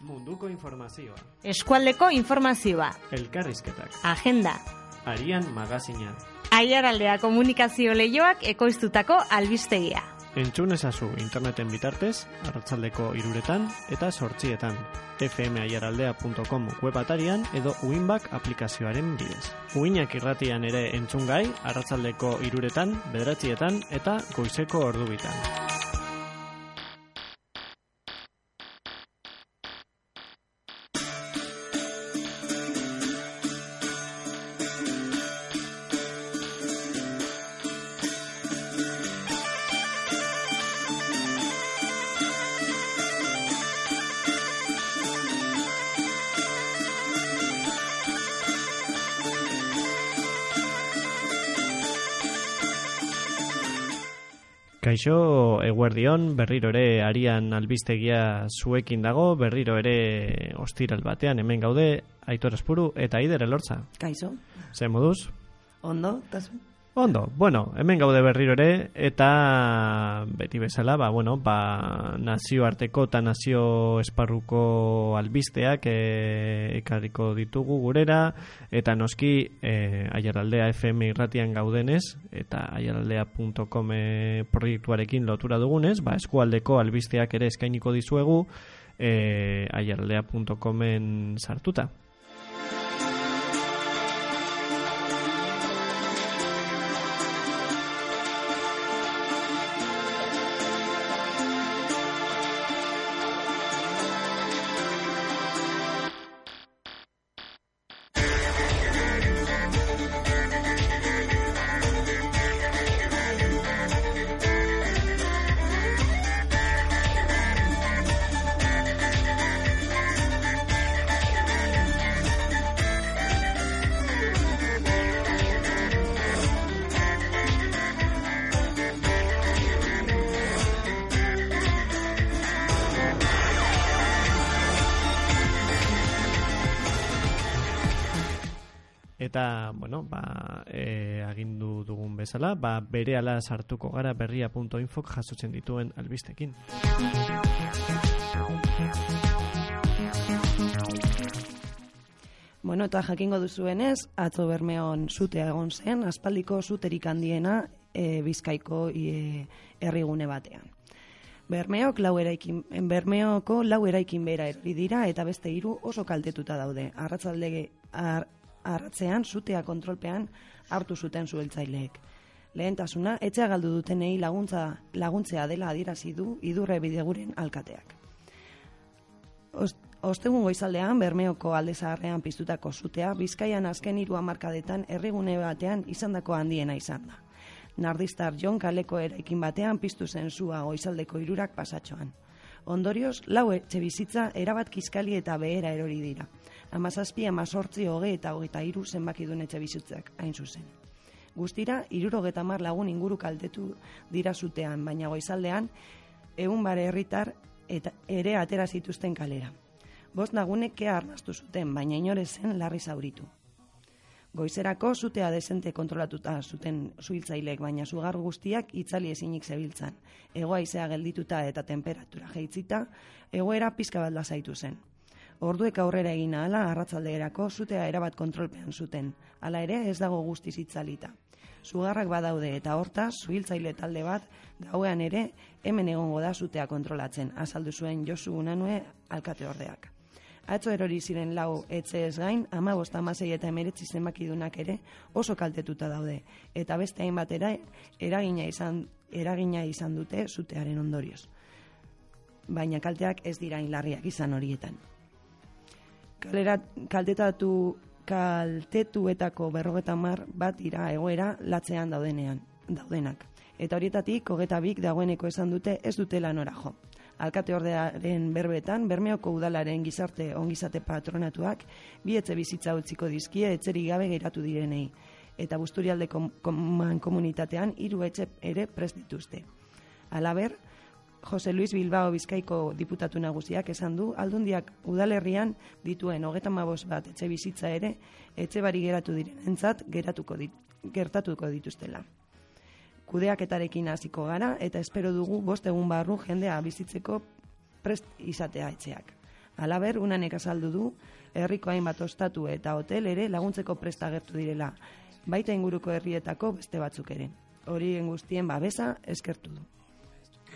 Munduko informazioa. Eskualdeko informazioa. Elkarrizketak. Agenda. Arian magazina. Aiaraldea komunikazio lehioak ekoiztutako albistegia. Entzun ezazu interneten bitartez, arratzaldeko iruretan eta sortzietan. fmaiaraldea.com web atarian edo uinbak aplikazioaren bidez. Uinak irratian ere entzun gai, arratzaldeko iruretan, bederatzietan eta goizeko ordubitan. Kaixo, eguerdion, berriro ere arian albistegia zuekin dago, berriro ere ostiral batean hemen gaude, aitor espuru eta aider elortza. Kaixo. Ze moduz? Ondo, tazu? Ondo, bueno, hemen gaude berriro ere, eta beti bezala, ba, bueno, ba, nazio arteko eta nazio esparruko albisteak e, ekarriko ditugu gurera, eta noski e, aiaraldea FM irratian gaudenez, eta aiaraldea.com e, proiektuarekin lotura dugunez, ba, eskualdeko albisteak ere eskainiko dizuegu e, aiaraldea.comen sartuta. Eta, bueno, ba, e, agindu dugun bezala, ba, bere ala sartuko gara berria.infok jasotzen dituen albistekin. Bueno, eta jakingo duzuenez, atzo bermeon zutea egon zen, aspaldiko zuterik handiena e, bizkaiko e, herrigune batean. Bermeok lau eraikin, bermeoko lau eraikin bera erri dira eta beste hiru oso kaltetuta daude. Arratzalde ar, arratzean zutea kontrolpean hartu zuten zueltzaileek. Lehentasuna, etxea galdu dutenei laguntza laguntzea dela adierazi du idurre bideguren alkateak. Ostegun goizaldean, Bermeoko alde zaharrean piztutako zutea, Bizkaian azken hiru hamarkadetan herrigune batean izandako handiena izan da. Nardistar Jon kaleko eraikin batean piztu zen zua goizaldeko hirurak pasatxoan. Ondorioz, lau etxe bizitza erabat kiskali eta behera erori dira. Amazazpi, amazortzi, hoge eta hogeita iru zenbaki duen etxe bizitzak, hain zuzen. Guztira, irurogeta mar lagun inguru kaltetu dira zutean, baina goizaldean, egun bare herritar eta ere atera zituzten kalera. Bost lagunek kea arnaztu zuten, baina inore zen larri zauritu. Goizerako zutea desente kontrolatuta zuten zuhiltzailek, baina sugar guztiak itzali ezinik zebiltzan. Egoa izea geldituta eta temperatura jeitzita, egoera pizka bat lasaitu zen. Orduek aurrera egin ahala arratzaldeerako zutea erabat kontrolpean zuten. Hala ere ez dago guztiz itzalita. Sugarrak badaude eta horta zuhiltzaile talde bat gauean ere hemen egongo da zutea kontrolatzen. Azaldu zuen Josu Unanue alkate ordeak. Atzo erori ziren lau etxe ez gain, ama bosta amasei eta emeretzi zenbakidunak ere oso kaltetuta daude. Eta beste hainbat era, eragina, izan, eragina izan dute zutearen ondorioz. Baina kalteak ez dira inlarriak izan horietan. Kalera, kaltetatu kaltetuetako berrogeta mar bat dira egoera latzean daudenean, daudenak. Eta horietatik, hogeta bik dagoeneko esan dute ez dutela nora jo. Alkate ordearen berbetan, Bermeoko udalaren gizarte ongizate patronatuak, bi etxe bizitza utziko dizkie etzeri gabe geratu direnei. Eta busturialde kom komunitatean, hiru etxe ere prest dituzte. Alaber, Jose Luis Bilbao Bizkaiko diputatu nagusiak esan du, aldundiak udalerrian dituen hogetan mabos bat etxe bizitza ere, etxe bari geratu direnentzat geratuko dit, gertatuko dituztela. Kudeaketarekin hasiko gara eta espero dugu bost egun barru jendea bizitzeko prest izatea etxeak. Alaber, unanek azaldu du, herriko hainbat ostatu eta hotel ere laguntzeko presta agertu direla, baita inguruko herrietako beste batzuk ere. Horien guztien babesa eskertu du.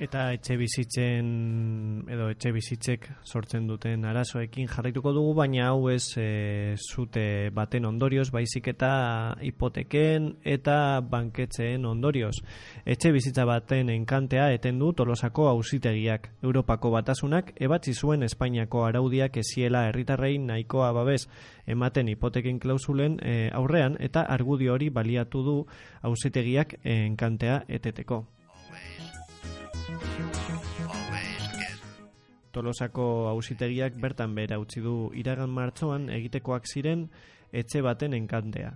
Eta etxe bizitzen edo etxe bizitzek sortzen duten arazoekin jarraituko dugu, baina hau ez e, zute baten ondorioz, baizik eta hipoteken eta banketzeen ondorioz. Etxe bizitza baten enkantea eten du tolosako auzitegiak. Europako batasunak ebatzi zuen Espainiako araudiak eziela herritarrei nahikoa babes ematen hipoteken klausulen e, aurrean eta argudio hori baliatu du auzitegiak enkantea eteteko. Tolosako auzitegiak bertan bera utzi du iragan martxoan egitekoak ziren etxe baten enkantea.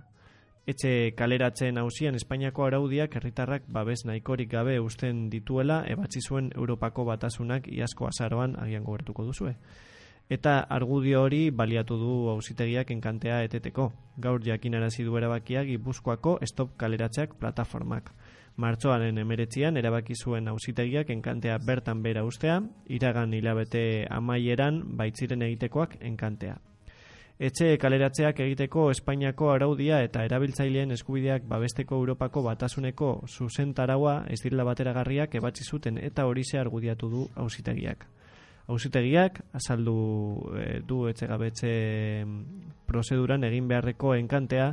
Etxe kaleratzen hausian Espainiako araudiak herritarrak babes nahikorik gabe usten dituela ebatzi zuen Europako batasunak iazko azaroan agian gobertuko duzue. Eta argudio hori baliatu du auzitegiak enkantea eteteko. Gaur jakinarazi du erabakia Gipuzkoako stop kaleratzeak plataformak. Martxoaren emeretzian erabaki zuen auzitegiak enkantea bertan bera ustea, iragan hilabete amaieran baitziren egitekoak enkantea. Etxe kaleratzeak egiteko Espainiako araudia eta erabiltzaileen eskubideak babesteko Europako batasuneko zuzentaraua ez direla bateragarriak ebatzi zuten eta hori ze argudiatu du auzitegiak. Auzitegiak azaldu e, du etxegabetze prozeduran egin beharreko enkantea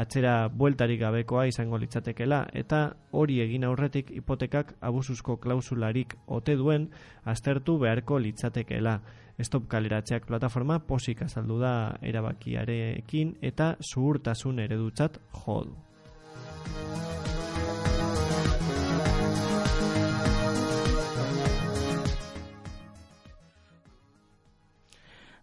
atzera bueltarik gabekoa izango litzatekela eta hori egin aurretik hipotekak abusuzko klausularik ote duen aztertu beharko litzatekela. Stop kaleratzeak plataforma posik azaldu da erabakiarekin eta zuhurtasun eredutzat jodu.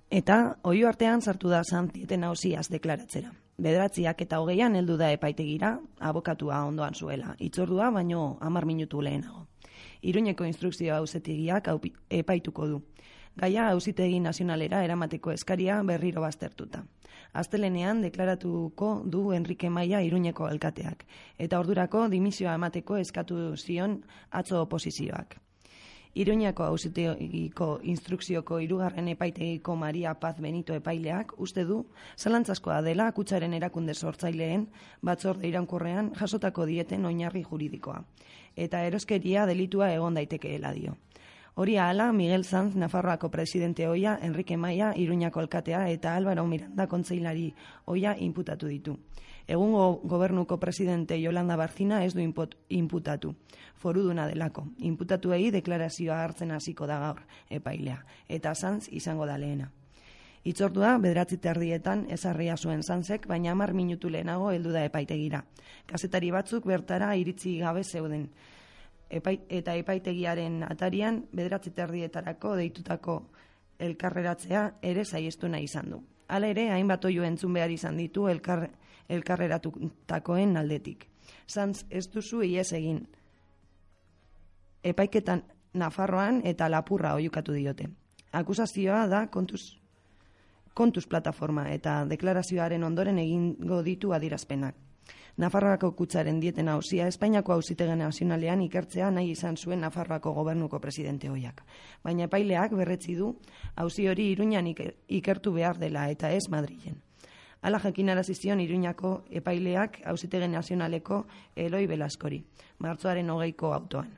Eta, oio artean sartu da zantieten hausiaz deklaratzera. Bederatziak eta hogeian heldu da epaitegira, abokatua ondoan zuela. Itzordua, baino amar minutu lehenago. Iruñeko instrukzioa hausetigiak epaituko du. Gaia hausitegi nazionalera eramateko eskaria berriro baztertuta. Aztelenean deklaratuko du Enrique Maia Iruñeko alkateak, eta ordurako dimisioa emateko eskatu zion atzo oposizioak. Iruñako ausitegiko instrukzioko irugarren epaitegiko Maria Paz Benito epaileak uste du zalantzazkoa dela kutsaren erakunde sortzaileen batzorde irankorrean jasotako dieten oinarri juridikoa. Eta eroskeria delitua egon daitekeela dio. Hori ahala, Miguel Sanz, Nafarroako presidente oia, Enrique Maia, Iruñako alkatea eta Álvaro Miranda kontzeilari oia inputatu ditu. Egungo gobernuko presidente Yolanda Barzina ez du inputatu. Foruduna delako. Inputatuei deklarazioa hartzen hasiko da gaur epailea. Eta zantz izango da lehena. Itzordua, bederatzi terdietan ezarria zuen zantzek, baina hamar minutu lehenago heldu da epaitegira. Kazetari batzuk bertara iritzi gabe zeuden. eta epaitegiaren atarian, bederatzi terdietarako deitutako elkarreratzea ere zaiestu nahi izan du. Hala ere, hainbat oio entzun behar izan ditu elkar, elkarreratutakoen aldetik. Zantz ez duzu ies egin. Epaiketan Nafarroan eta Lapurra oiukatu diote. Akusazioa da kontuz, kontuz plataforma eta deklarazioaren ondoren egingo ditu adirazpenak. Nafarroako kutsaren dieten hausia Espainiako hausitege nazionalean ikertzea nahi izan zuen Nafarroako gobernuko presidente hoiak. Baina epaileak berretzi du hausi hori Iruñan ikertu behar dela eta ez Madrilen. Ala jakin arazizion Iruñako epaileak hausitege nazionaleko Eloi Belaskori, martzoaren hogeiko autoan.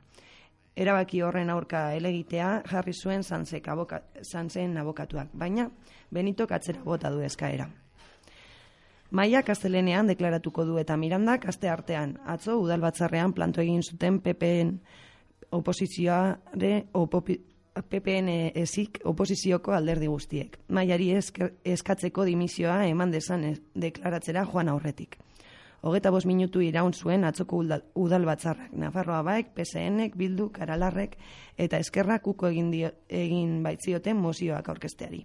Erabaki horren aurka elegitea jarri zuen zantzek aboka, zantzen abokatuak, baina Benito katzera bota du eskaera. Maia kastelenean deklaratuko du eta Mirandak aste artean atzo udalbatzarrean planto egin zuten PPN oposizioare opopi, PPN ezik oposizioko alderdi guztiek. Maiari eskatzeko dimisioa eman desan deklaratzera joan aurretik. Hogeta bos minutu iraun zuen atzoko udal batzarrak. Nafarroa baek, PSNek, Bildu, Karalarrek eta eskerrak uko egin, dio, egin baitzioten mozioak aurkesteari.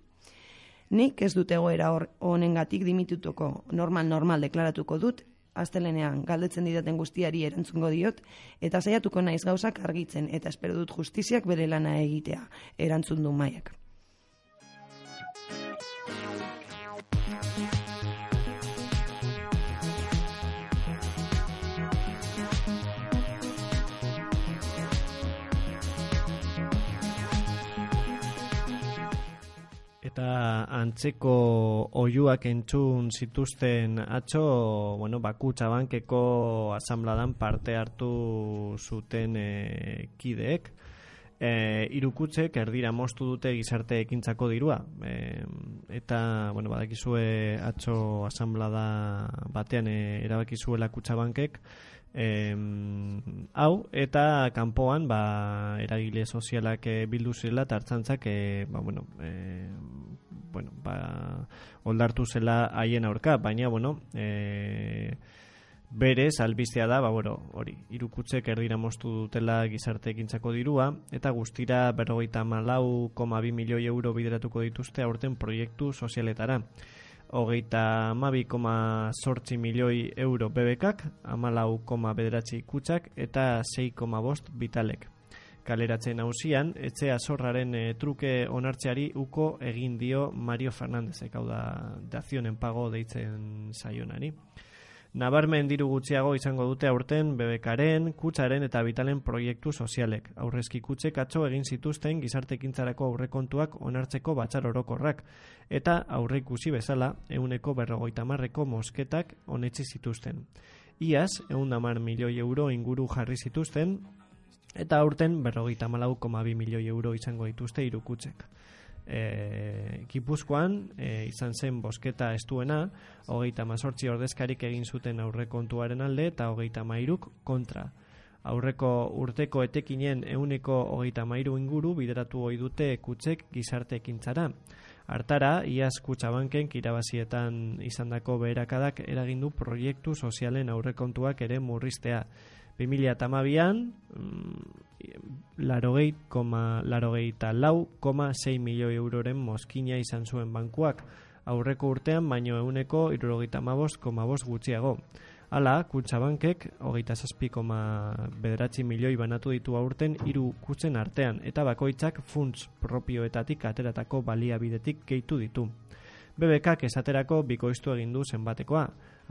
Nik ez dut egoera honengatik dimitutuko normal normal deklaratuko dut astelenean galdetzen didaten guztiari erantzungo diot, eta saiatuko naiz gauzak argitzen, eta espero dut justiziak bere lana egitea, erantzun du maiak. Eta antzeko oiuak entzun zituzten atxo, bueno, bakutsa bankeko asambladan parte hartu zuten e, kideek. E, irukutzek erdira mostu dute gizarte ekintzako dirua. E, eta, bueno, badakizue atxo asamblada batean e, erabakizuela kutsa bankek, em, hau eta kanpoan ba eragile sozialak bildu zela tartzantzak e, ba, bueno, e, bueno, ba, oldartu zela haien aurka baina bueno e, berez albistea da ba, bueno, hori irukutzek erdira mostu dutela gizarte ekintzako dirua eta guztira berrogeita malau koma bi milioi euro bideratuko dituzte aurten proiektu sozialetara hogeita amabi koma sortzi milioi euro bebekak, amalau koma bederatzi kutsak eta 6 koma bost bitalek. Kaleratzen hausian, etxea zorraren e, truke onartzeari uko egin dio Mario Fernandez, hau da, dazionen pago deitzen saionari. Nabarmen diru gutxiago izango dute aurten bebekaren, kutsaren eta bitalen proiektu sozialek. Aurrezki kutsek atzo egin zituzten gizartekintzarako aurrekontuak onartzeko batzar orokorrak. Eta aurre ikusi bezala, euneko berrogoita marreko mosketak onetzi zituzten. Iaz, eun damar milioi euro inguru jarri zituzten, eta aurten berrogeita malau koma bi milioi euro izango dituzte irukutzek e, Gipuzkoan e, izan zen bosketa estuena, hogeita mazortzi ordezkarik egin zuten aurrekontuaren alde eta hogeita mairuk kontra. Aurreko urteko etekinen euneko hogeita mairu inguru bideratu ohi dute kutsek gizarte ekintzara. Hartara, iaz kutsabanken kirabazietan izandako beherakadak eragindu proiektu sozialen aurrekontuak ere murriztea. 2008an, larogeit, koma, larogeita lau, koma, 6 milioi euroren moskina izan zuen bankuak, aurreko urtean baino euneko irurogeita mabost, koma bost gutxiago. Hala, kutsa bankek, hogeita zazpi, koma bederatzi milioi banatu ditu aurten hiru kutzen artean, eta bakoitzak funts propioetatik ateratako baliabidetik gehitu ditu. BBK esaterako bikoiztu egin du zenbatekoa,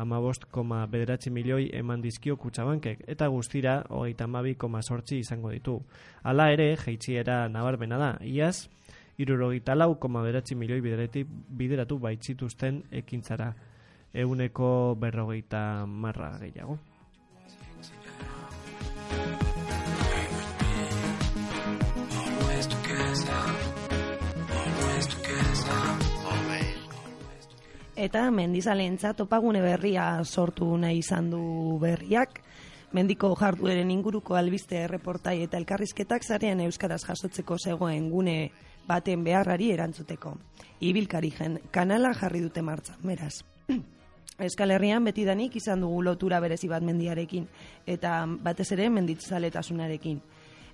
amabost koma bederatzi milioi eman dizkio kutsabankek, eta guztira hogeita amabi koma sortzi izango ditu. Hala ere, jeitziera nabarmena da, iaz, irurogeita lau koma bederatzi milioi bideratu baitzituzten ekintzara, euneko berrogeita marra gehiago. Eta mendizalentza topagune berria sortu nahi izan du berriak, mendiko jardueren inguruko albiste erreportai eta elkarrizketak zarean euskaraz jasotzeko zegoen gune baten beharrari erantzuteko. Ibilkari jen, kanala jarri dute martza, meraz. Euskal Herrian beti danik izan dugu lotura berezi bat mendiarekin, eta batez ere menditzzaletasunarekin.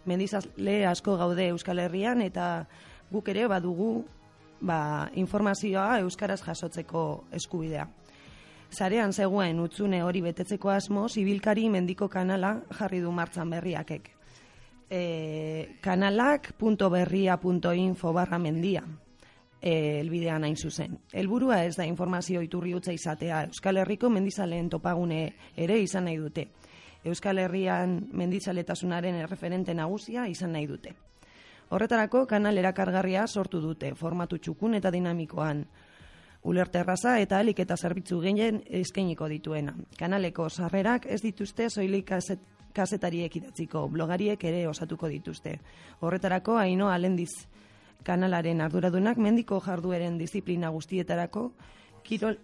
Mendizale asko gaude Euskal Herrian, eta guk ere badugu ba, informazioa euskaraz jasotzeko eskubidea. Zarean zegoen utzune hori betetzeko asmo, zibilkari mendiko kanala jarri du martzan berriakek. E, kanalak.berria.info barra mendia e, elbidean hain zuzen. Helburua ez da informazio iturri utza izatea, Euskal Herriko mendizaleen topagune ere izan nahi dute. Euskal Herrian mendizaletasunaren erreferente nagusia izan nahi dute. Horretarako kanal erakargarria sortu dute, formatu txukun eta dinamikoan. Ulerterraza eta alik eta zerbitzu gehien eskainiko dituena. Kanaleko sarrerak ez dituzte soilik kaset, kasetariek idatziko, blogariek ere osatuko dituzte. Horretarako haino alendiz kanalaren arduradunak mendiko jardueren disiplina guztietarako kirol,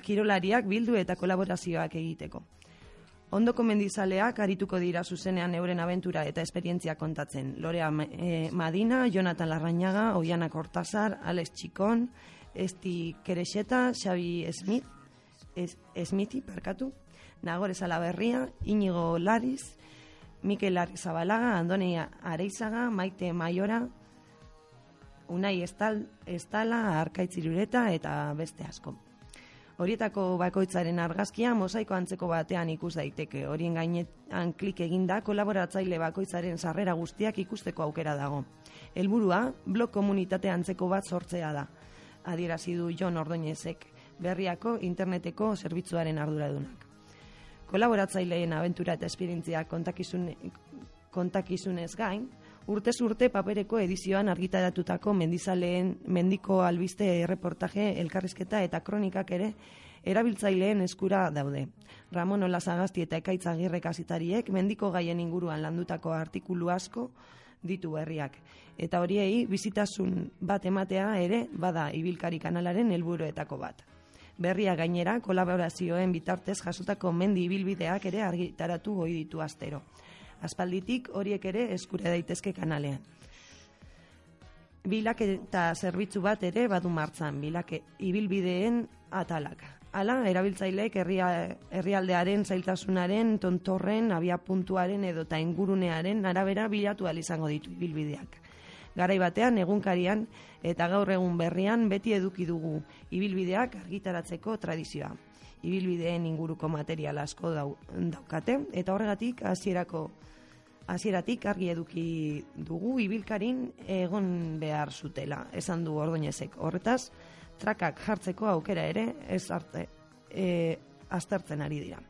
kirolariak bildu eta kolaborazioak egiteko. Ondoko mendizaleak arituko dira zuzenean euren abentura eta esperientzia kontatzen. Lorea e, Madina, Jonathan Larrañaga, Oiana Cortázar, Alex Chicón, Esti Kerexeta, Xavi Smith, es, Smithi, perkatu, Nagore Salaberria, Inigo Lariz, Mikel Zabalaga, Andoni Areizaga, Maite Maiora, Unai Estal, Estala, Arkaitzirureta eta beste asko. Horietako bakoitzaren argazkia mosaiko antzeko batean ikus daiteke. Horien gainetan klik eginda kolaboratzaile bakoitzaren sarrera guztiak ikusteko aukera dago. Helburua blog komunitate antzeko bat sortzea da. Adierazi du Jon Ordoñezek, berriako interneteko zerbitzuaren arduradunak. Kolaboratzaileen abentura eta esperientzia kontakizun, kontakizunez gain, urtez urte papereko edizioan argitaratutako mendizaleen mendiko albiste erreportaje elkarrizketa eta kronikak ere erabiltzaileen eskura daude. Ramon Olazagazti eta Ekaitz Agirre kasitariek mendiko gaien inguruan landutako artikulu asko ditu herriak. Eta horiei bizitasun bat ematea ere bada ibilkari kanalaren helburuetako bat. Berria gainera kolaborazioen bitartez jasotako mendi ibilbideak ere argitaratu goi ditu astero. Aspalditik horiek ere eskura daitezke kanalean. Bilak eta zerbitzu bat ere badu martzan, bilak ibilbideen atalak. Hala, erabiltzaileek herria, herrialdearen zailtasunaren, tontorren, abia puntuaren edo ta ingurunearen arabera bilatu izango ditu ibilbideak. Garai batean, egunkarian eta gaur egun berrian beti eduki dugu ibilbideak argitaratzeko tradizioa. Ibilbideen inguruko material asko dau, daukate eta horregatik hasierako hasieratik argi eduki dugu ibilkarin egon behar zutela, esan du ordoinezek. Horretaz, trakak jartzeko aukera ere ez arte e, aztertzen ari dira.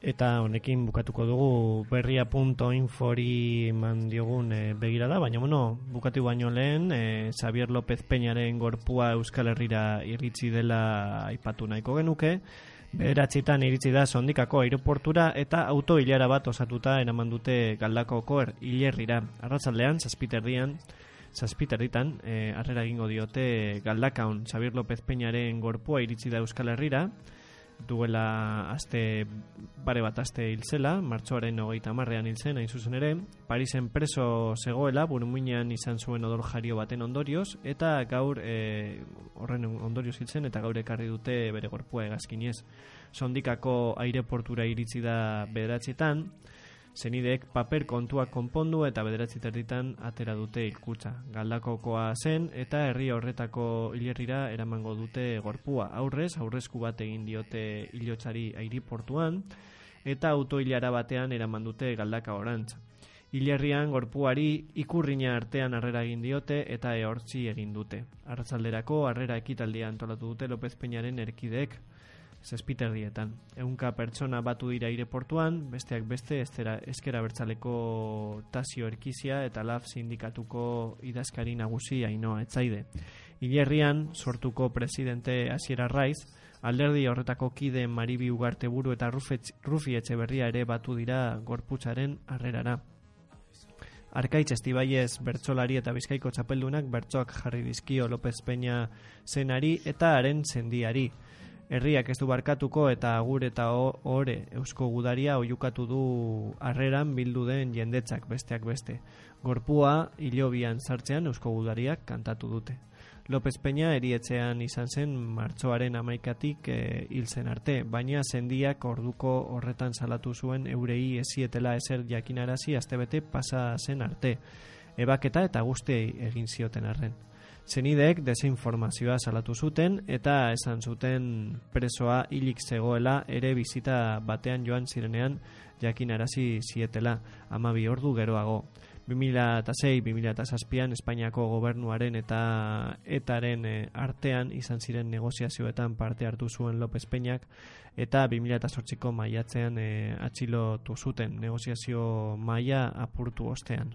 Eta honekin bukatuko dugu berria.infori man diogun e, begirada, baina bueno, bukatu baino lehen, e, Xavier López Peñaren gorpua Euskal Herrira iritsi dela aipatu nahiko genuke, beratxitan iritsi da sondikako aeroportura eta auto hilara bat osatuta eraman dute galdako koer hilerrira. Arratzaldean, zazpiterdian, zazpiterditan, e, arrera egingo diote galdakaun. Xavier López Peñaren gorpua iritsi da Euskal Herrira, duela aste bare bat aste hilzela, martxoaren hogeita marrean hilzen, hain zuzen ere, Parisen preso zegoela, burmuinean izan zuen odol jario baten ondorioz, eta gaur e, horren ondorioz hilzen, eta gaur ekarri dute bere gorpua egazkinez. Sondikako aireportura iritsi da bederatzietan, zenideek paper kontua konpondu eta bederatzi terditan atera dute ilkutza. Galdakokoa zen eta herri horretako hilerrira eramango dute gorpua. Aurrez, aurrezku bat egin diote hilotsari airiportuan eta autoilara batean eraman dute galdaka orantza. Hilerrian gorpuari ikurrina artean harrera egin diote eta ehortzi egin dute. Arratzalderako harrera ekitaldia antolatu dute López Peñaren erkideek zespiterdietan. Eunka pertsona batu dira aireportuan, besteak beste eztera, ezkera bertzaleko tasio erkizia eta laf sindikatuko idazkari nagusi ainoa etzaide. Ilerrian, sortuko presidente Asiera Raiz, alderdi horretako kide Maribi Ugarte buru eta Rufi Etxeberria ere batu dira gorputzaren harrerara. Arkaitz Estibaiez bertsolari eta bizkaiko txapeldunak bertsoak jarri dizkio López Peña zenari eta haren zendiari. Herriak ez du barkatuko eta agur eta ore eusko gudaria oiukatu du harreran bildu den jendetzak besteak beste. Gorpua hilobian sartzean eusko gudariak kantatu dute. López Peña erietzean izan zen martxoaren amaikatik e, hil zen arte, baina zendiak orduko horretan salatu zuen eurei ezietela ezer jakinarazi astebete pasa zen arte. Ebaketa eta guzti egin zioten arren. Zenideek desinformazioa salatu zuten eta esan zuten presoa hilik zegoela ere bizita batean joan zirenean jakin arazi zietela amabi ordu geroago. 2006-2006an Espainiako gobernuaren eta etaren eh, artean izan ziren negoziazioetan parte hartu zuen López Peñak eta 2008ko maiatzean e, atxilotu zuten negoziazio maia apurtu ostean.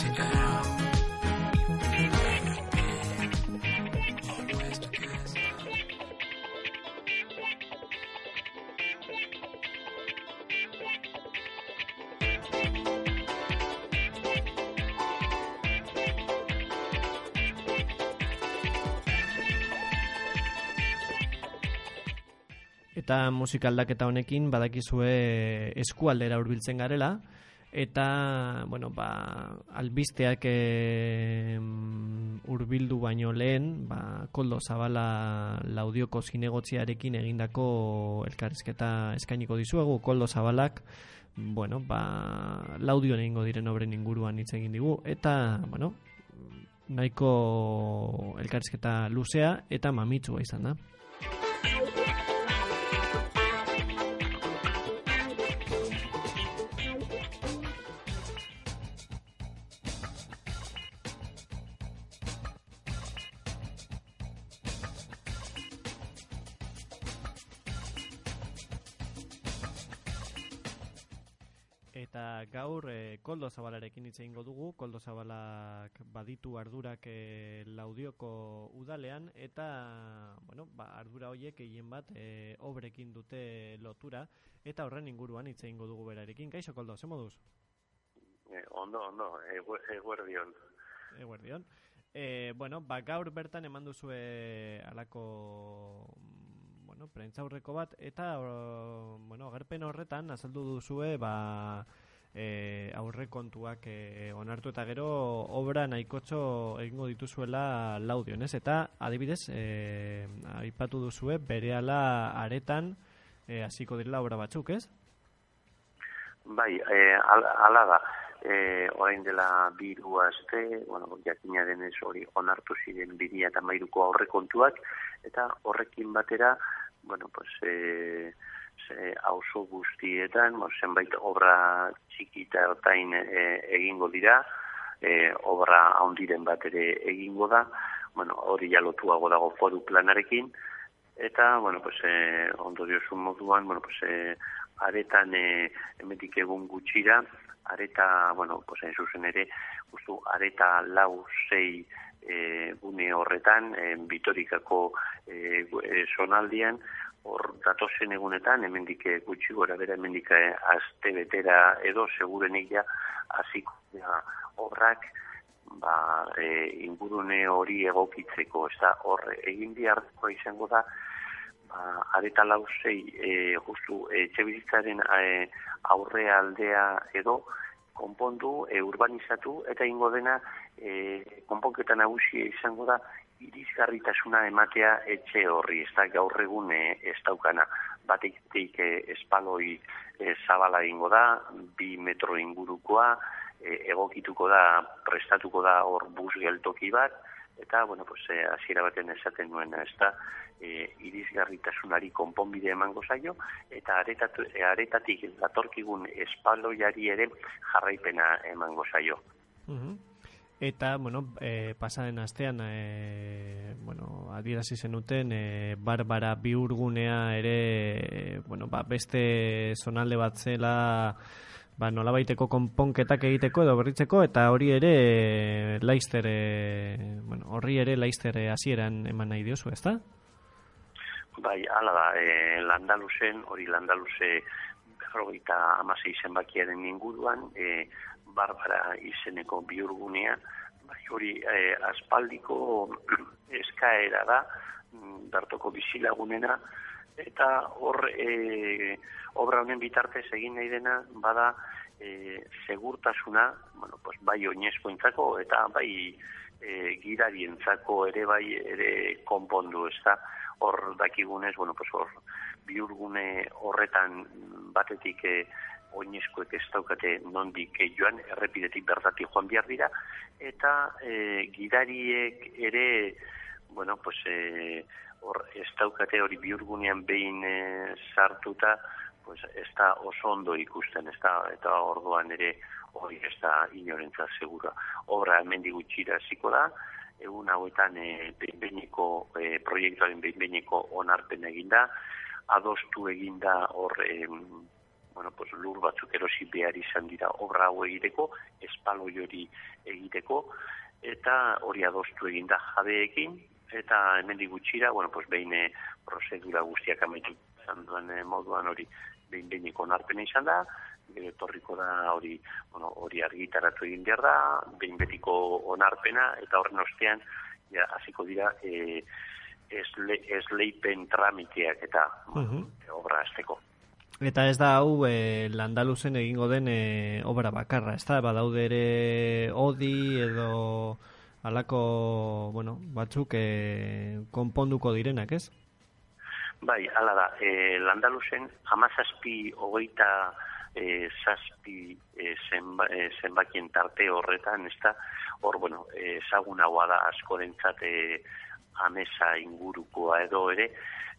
Eta musikaldaketa honekin badakizue eskualdera hurbiltzen garela, eta bueno, ba, albisteak e, urbildu baino lehen ba, koldo zabala laudioko zinegotziarekin egindako elkarrizketa eskainiko dizuegu. Koldo zabalak bueno, ba, laudio egingo diren obren inguruan hitz egin digu. Eta bueno, nahiko elkarrizketa luzea eta mamitsua izan da Zabalarekin hitz egingo dugu. Koldo Zabalak baditu ardurak e, laudioko udalean eta bueno, ba, ardura hoiek egin bat e, obrekin dute lotura eta horren inguruan hitz egingo dugu berarekin. Kaixo Koldo, ze moduz? E, ondo, ondo, eguerdion. Eguerdion. E, bueno, ba, gaur bertan eman duzue alako bueno, prentzaurreko bat eta bueno, agerpen horretan azaldu duzue ba, e, aurre kontuak e, onartu eta gero obra nahikotxo egingo dituzuela laudion, ez? Eta adibidez, e, aipatu duzue, bere ala aretan e, hasiko direla obra batzuk, ez? Bai, e, ala da, e, orain dela biru azte, bueno, jakina denez hori onartu ziren biria eta mairuko aurre kontuak, eta horrekin batera, bueno, pues, e, e, auzo guztietan, mo, zenbait obra txiki eta otain e, egingo dira, e, obra haundiren bat ere egingo da, bueno, hori jalotuago dago foru planarekin, eta, bueno, pues, e, ondo diozun moduan, bueno, pues, e, aretan e, emetik egun gutxira, areta, bueno, pues, en zuzen ere, guztu, areta lau zei e, gune horretan, e, bitorikako e, e, zonaldian, hor datozen egunetan, hemendik eh, gutxi gora bera, hemendik eh, aste betera edo segurenik ja, aziko ja, horrak, ba, e, ingurune hori egokitzeko, ez da, hor egin biharko izango da, ba, areta lauzei, e, justu, e, txebizitzaren e, aurre aldea edo, konpondu, e, urbanizatu, eta ingo dena, e, konponketa nagusia izango da, irizgarritasuna ematea etxe horri, ez da gaur egun e, ez daukana. Batek e, espaloi e, zabala ingo da, bi metro ingurukoa, e, egokituko da, prestatuko da hor bus geltoki bat, eta, bueno, pues, e, asiera baten esaten nuena, ez da, e, irizgarritasunari konponbide emango zaio, eta aretatu, aretatik datorkigun espaloiari ere jarraipena emango zaio. Mm Eta, bueno, e, pasaren astean, e, bueno, adierazi zenuten, e, barbara biurgunea ere, bueno, ba, beste zonalde bat zela, ba, nola baiteko konponketak egiteko edo berritzeko, eta hori ere, laizter, e, bueno, horri ere laizter hasieran eman nahi diozu, ez da? Bai, ala da, e, landaluzen, hori landaluze, berrogeita amasei zenbakiaren inguruan, e, barbara izeneko biurgunea, bai hori eh, aspaldiko eskaera da, mm, bertoko bizilagunena, eta hor e, obra honen bitartez egin nahi dena, bada e, segurtasuna, bueno, pues, bai oinezko intzako, eta bai e, girarientzako ere bai ere konpondu, ez da, hor dakigunez, bueno, pues, hor biurgune horretan batetik e, oinezkoek ez daukate nondik joan, errepidetik bertatik joan behar dira, eta e, gidariek ere, bueno, pues, e, hor ez daukate hori biurgunean behin e, sartuta, pues, ez da oso ondo ikusten, ez da, eta orduan ere hori ez da inorentza segura. Obra hemen digutxira ziko da, egun hauetan e, behinbeineko e, proiektuaren behinbeineko onarpen eginda, adostu eginda hor bueno, pues, lur batzuk erosi behar izan dira obra hau egiteko, espaloi hori egiteko, eta hori adostu eginda jabeekin, eta hemen gutxira, bueno, pues, behin eh, prozedura guztiak amaitu izan duen eh, moduan hori behin behineko narpena izan da, gero torriko da hori, bueno, hori argitaratu egin behar da, behin betiko onarpena, eta horren ostean, ja, hasiko dira, e, esle, esleipen tramiteak eta Mhm. obra azteko. Eta ez da hau e, landaluzen egingo den e, obra bakarra, ez da? Badaude ere odi edo alako, bueno, batzuk e, konponduko direnak, ez? Bai, hala da, e, landaluzen amazazpi hogeita e, zazpi e, zenba, e, zenbakien tarte horretan, ez da, hor, bueno, e, ezagunagoa da askorentzat e, amesa ingurukoa edo ere,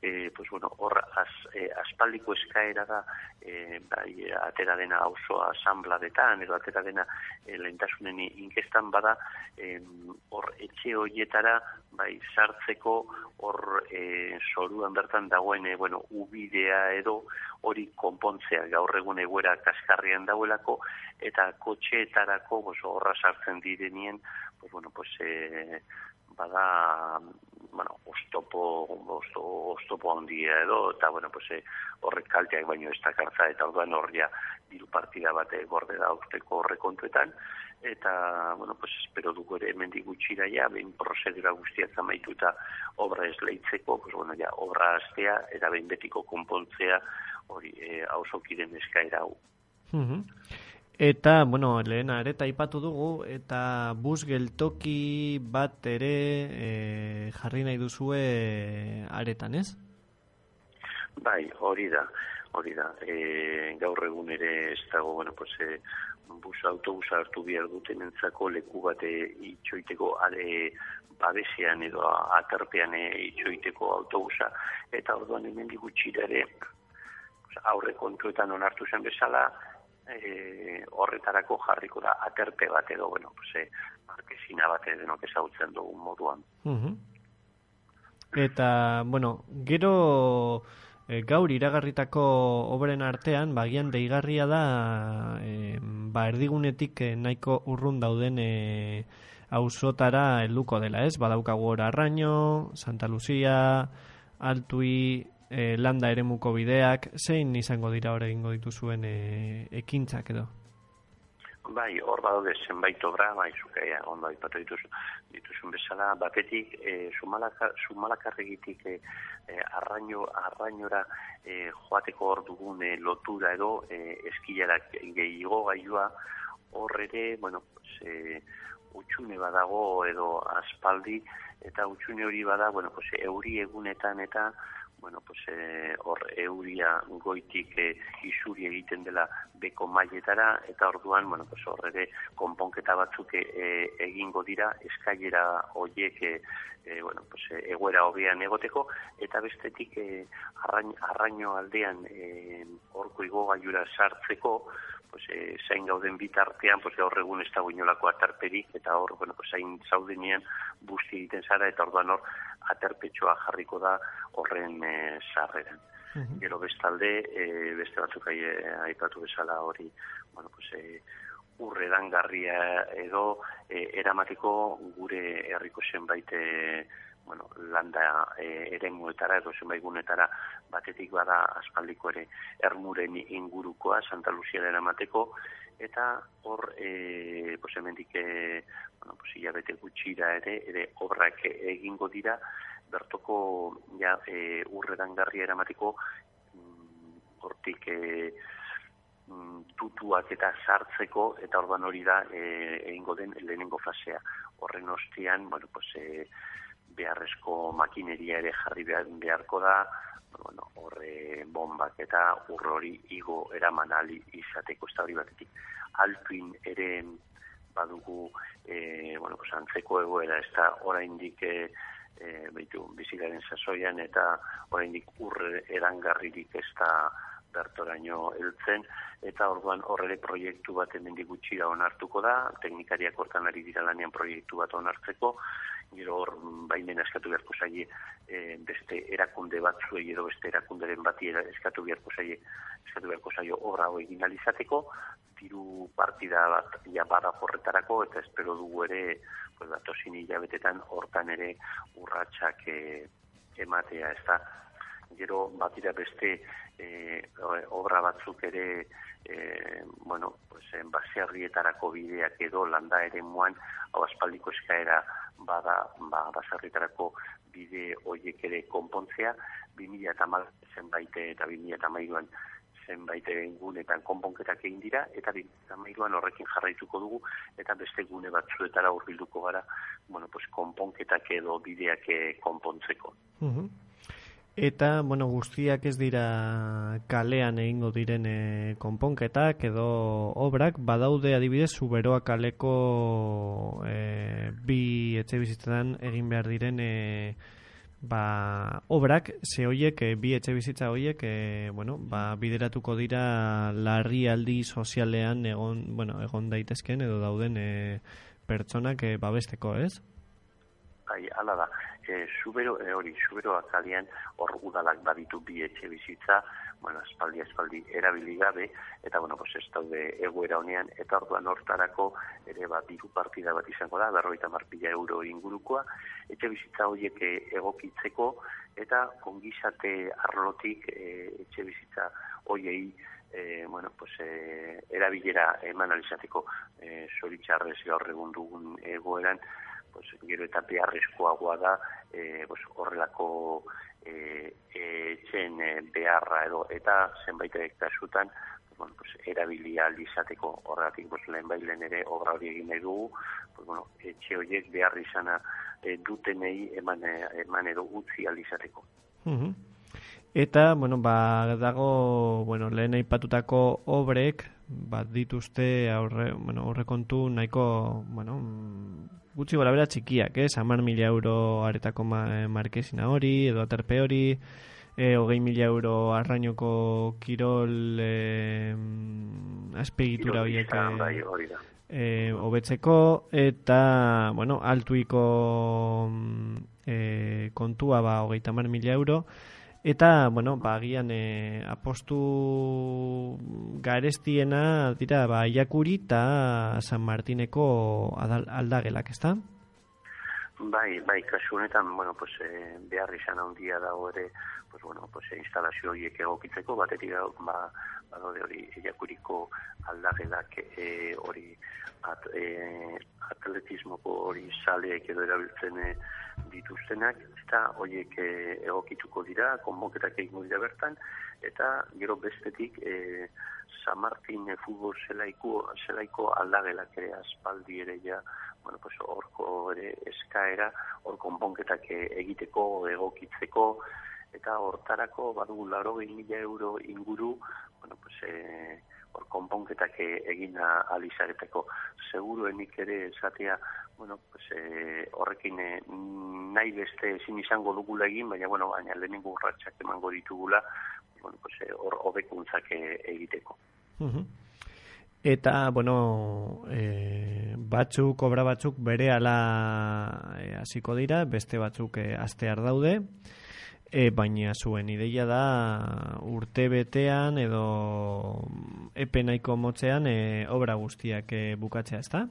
e, pues bueno, hor az, e, aspaldiko eskaera da e, bai, atera dena auzoa asambladetan edo atera dena e, lehentasunen inkestan bada e, hor etxe hoietara bai sartzeko hor e, soruan bertan dagoen e, bueno, ubidea edo hori konpontzea gaur egun egoera kaskarrian dauelako eta kotxeetarako pues, horra sartzen direnien pues, bueno, pues, e, bada bueno, ostopo, osto, ostopo handia edo, eta, bueno, pues, eh, horrek kalteak baino ez dakartza, eta orduan horria diru partida bate gorde da urteko horrekontuetan, eta, bueno, pues, espero dugu ere hemendik gutxira ja, behin prozedura guztiak amaituta obra ez lehitzeko, pues, bueno, ja, obra astea, eta behin betiko konpontzea, hori, e, hausokiren eskaera hau. Mhm. Eta, bueno, lehena ere aipatu dugu, eta bus geltoki bat ere e, jarri nahi duzue aretan, ez? Bai, hori da, hori da. E, gaur egun ere ez dago, bueno, pues, e, bus autobusa hartu behar duten entzako leku bate itxoiteko are babesean edo aterpean itxoiteko autobusa, eta orduan hemen gutxira ere aurre kontuetan onartu zen bezala, e, horretarako jarriko da aterpe bat edo, bueno, pues, e, markezina bat edenok ezagutzen dugun moduan. Mhm. Eta, bueno, gero e, gaur iragarritako obren artean, bagian deigarria da, e, ba, erdigunetik e, nahiko urrun dauden e, auzotara helduko dela, ez? Badaukagu Arraño, Santa Lucia, Altui, e, landa eremuko bideak, zein izango dira hor egingo dituzuen e, ekintzak edo? Bai, hor badaude zenbait obra, bai, zukaia, ondo aipatu dituzu, dituzun bezala, batetik, e, sumalakarregitik e, e, arraino, arrainora e, joateko hor dugun e, lotura edo e, eskilarak gehiago gaiua, hor ere, bueno, pues, e, utxune badago edo aspaldi, eta utxune hori bada, bueno, pues, euri egunetan eta bueno, pues, eh, hor euria goitik eh, isuri egiten dela beko mailetara, eta orduan, bueno, pues, hor ere konponketa batzuk eh, egingo dira, eskailera hoiek eh, bueno, pues, egoera hobean egoteko, eta bestetik eh, arrain, arraino aldean eh, orko igogaiura sartzeko, pues, eh, zain gauden bitartean, pues, gaur egun ez dago inolako atarperik, eta hor, bueno, pues, zain zaudenean busti egiten zara, eta orduan hor aterpetxoa jarriko da horren e, sarreran. Mhm. Gero bestalde, e, beste batzuk ai, aipatu bezala hori, bueno, pues, e, urredan garria edo e, eramateko gure herriko zenbait e, bueno, landa e, eremuetara edo zenbait gunetara batetik bada aspaldiko ere ermuren ingurukoa Santa Lucia eramateko eta hor e, pues hemendik e, pues hilabete gutxira ere ere obrak egingo dira bertoko ja e, urredan garria eramateko mm, hortik e, mm, tutuak eta sartzeko eta orduan hori da e, egingo den lehenengo fasea. Horren ostian, bueno, pues, e, beharrezko makineria ere jarri behar, beharko da, bueno, horre bombak eta urrori igo eraman ali izateko ez da hori batetik. Altuin ere badugu e, bueno, pues, antzeko egoera ez da oraindik e, e, baitu, bizigaren sasoian eta oraindik urre erangarririk ez da bertoraino heltzen eta orduan horrele proiektu bat hemendik gutxira onartuko da, teknikariak hortan ari dira lanean proiektu bat onartzeko, gero hor baimen eskatu beharko zaie e, beste erakunde batzuei edo beste erakunderen bati eskatu beharko zaie eskatu beharko zaio obra hau egin alizateko, diru partida bat ja bada horretarako eta espero dugu ere pues, datosin hilabetetan hortan ere urratsak e, ematea, ez da, gero batira beste e, obra batzuk ere e, bueno, pues, baserrietarako bideak edo landa ere muan, hau aspaldiko eskaera bada, ba, baserrietarako bide hoiek ere konpontzea, 2000 eta mal zenbait eta 2000 eta mairuan zenbait gunetan konponketak egin dira, eta 2000 eta horrekin jarraituko dugu, eta beste gune batzuetara urbilduko gara, bueno, pues, konponketak edo bideak konpontzeko. Uh Eta, bueno, guztiak ez dira kalean egingo diren e, konponketak edo obrak, badaude adibidez, zuberoa kaleko e, bi etxe bizitzetan egin behar diren e, ba, obrak, ze hoiek, e, bi etxe bizitza hoiek, e, bueno, ba, bideratuko dira larri aldi sozialean egon, bueno, egon daitezken edo dauden e, pertsonak e, babesteko, ez? Bai, ala da. E, zubero, e, hori, zubero akalian hor udalak baditu bi etxe bizitza, bueno, espaldi, espaldi, erabili gabe, eta, bueno, pues, ez daude egoera honean, eta orduan hortarako, ere, bat, diru partida bat izango da, berroita marpila euro ingurukoa, etxe bizitza horiek e, egokitzeko, eta kongizate arlotik e, etxe bizitza horiei, e, bueno, pues, e, erabilera eman alizateko e, zoritxarrez gaur egun dugun egoeran, pues, gero eta beharrezkoagoa da e, pues, horrelako e, etxen e, beharra edo eta zenbait kasutan bueno, pues, erabili izateko horregatik pues, lehen bailen ere obra hori egin nahi dugu pues, bueno, etxe horiek behar izana e, dutenei eman, eman edo utzi alizateko. Eta, bueno, ba, dago, bueno, lehen aipatutako obrek, bat dituzte aurre, bueno, aurre kontu nahiko, bueno, gutxi gola bera txikiak, eh? Samar mila euro aretako ma, eh, markesina hori, edo aterpe hori, e, hogei mila euro arrainoko kirol e, aspegitura horiek e, obetzeko, eta, bueno, altuiko e, kontua ba, hogeita mar mila euro, Eta, bueno, ba, agian e, apostu garestiena dira, ba, Iakuri eta San Martineko aldagelak, ez da? Bai, bai, kasu honetan, bueno, pues, e, behar izan handia dago ere, pues, bueno, pues, instalazio horiek egokitzeko, batetik ba, ba, hori Iakuriko aldagelak e, hori at, e, atletismoko hori saleek edo erabiltzen e, dituztenak, eta horiek e, egokituko dira, konboketak egin dira bertan, eta gero bestetik e, San Martin e, futbol zelaiko, zelaiko aldagelak ere aspaldi ere ja, bueno, pues, orko ere eskaera, hor konponketak e, egiteko, egokitzeko, eta hortarako badugu laro mila euro inguru, bueno, pues, e, hor konponketak egin alizareteko. Seguruenik ere esatea, bueno, pues, e, horrekin e, nahi beste ezin izango dugula egin, baina, bueno, baina lehenengo urratxak emango ditugula, bueno, pues, e, hor hobekuntzak e, egiteko. Eta, bueno, e, batzuk, obra batzuk bere ala e, hasiko dira, beste batzuk e, astear daude, e, baina zuen ideia da urte betean edo epe nahiko motzean e, obra guztiak e, bukatzea, ezta?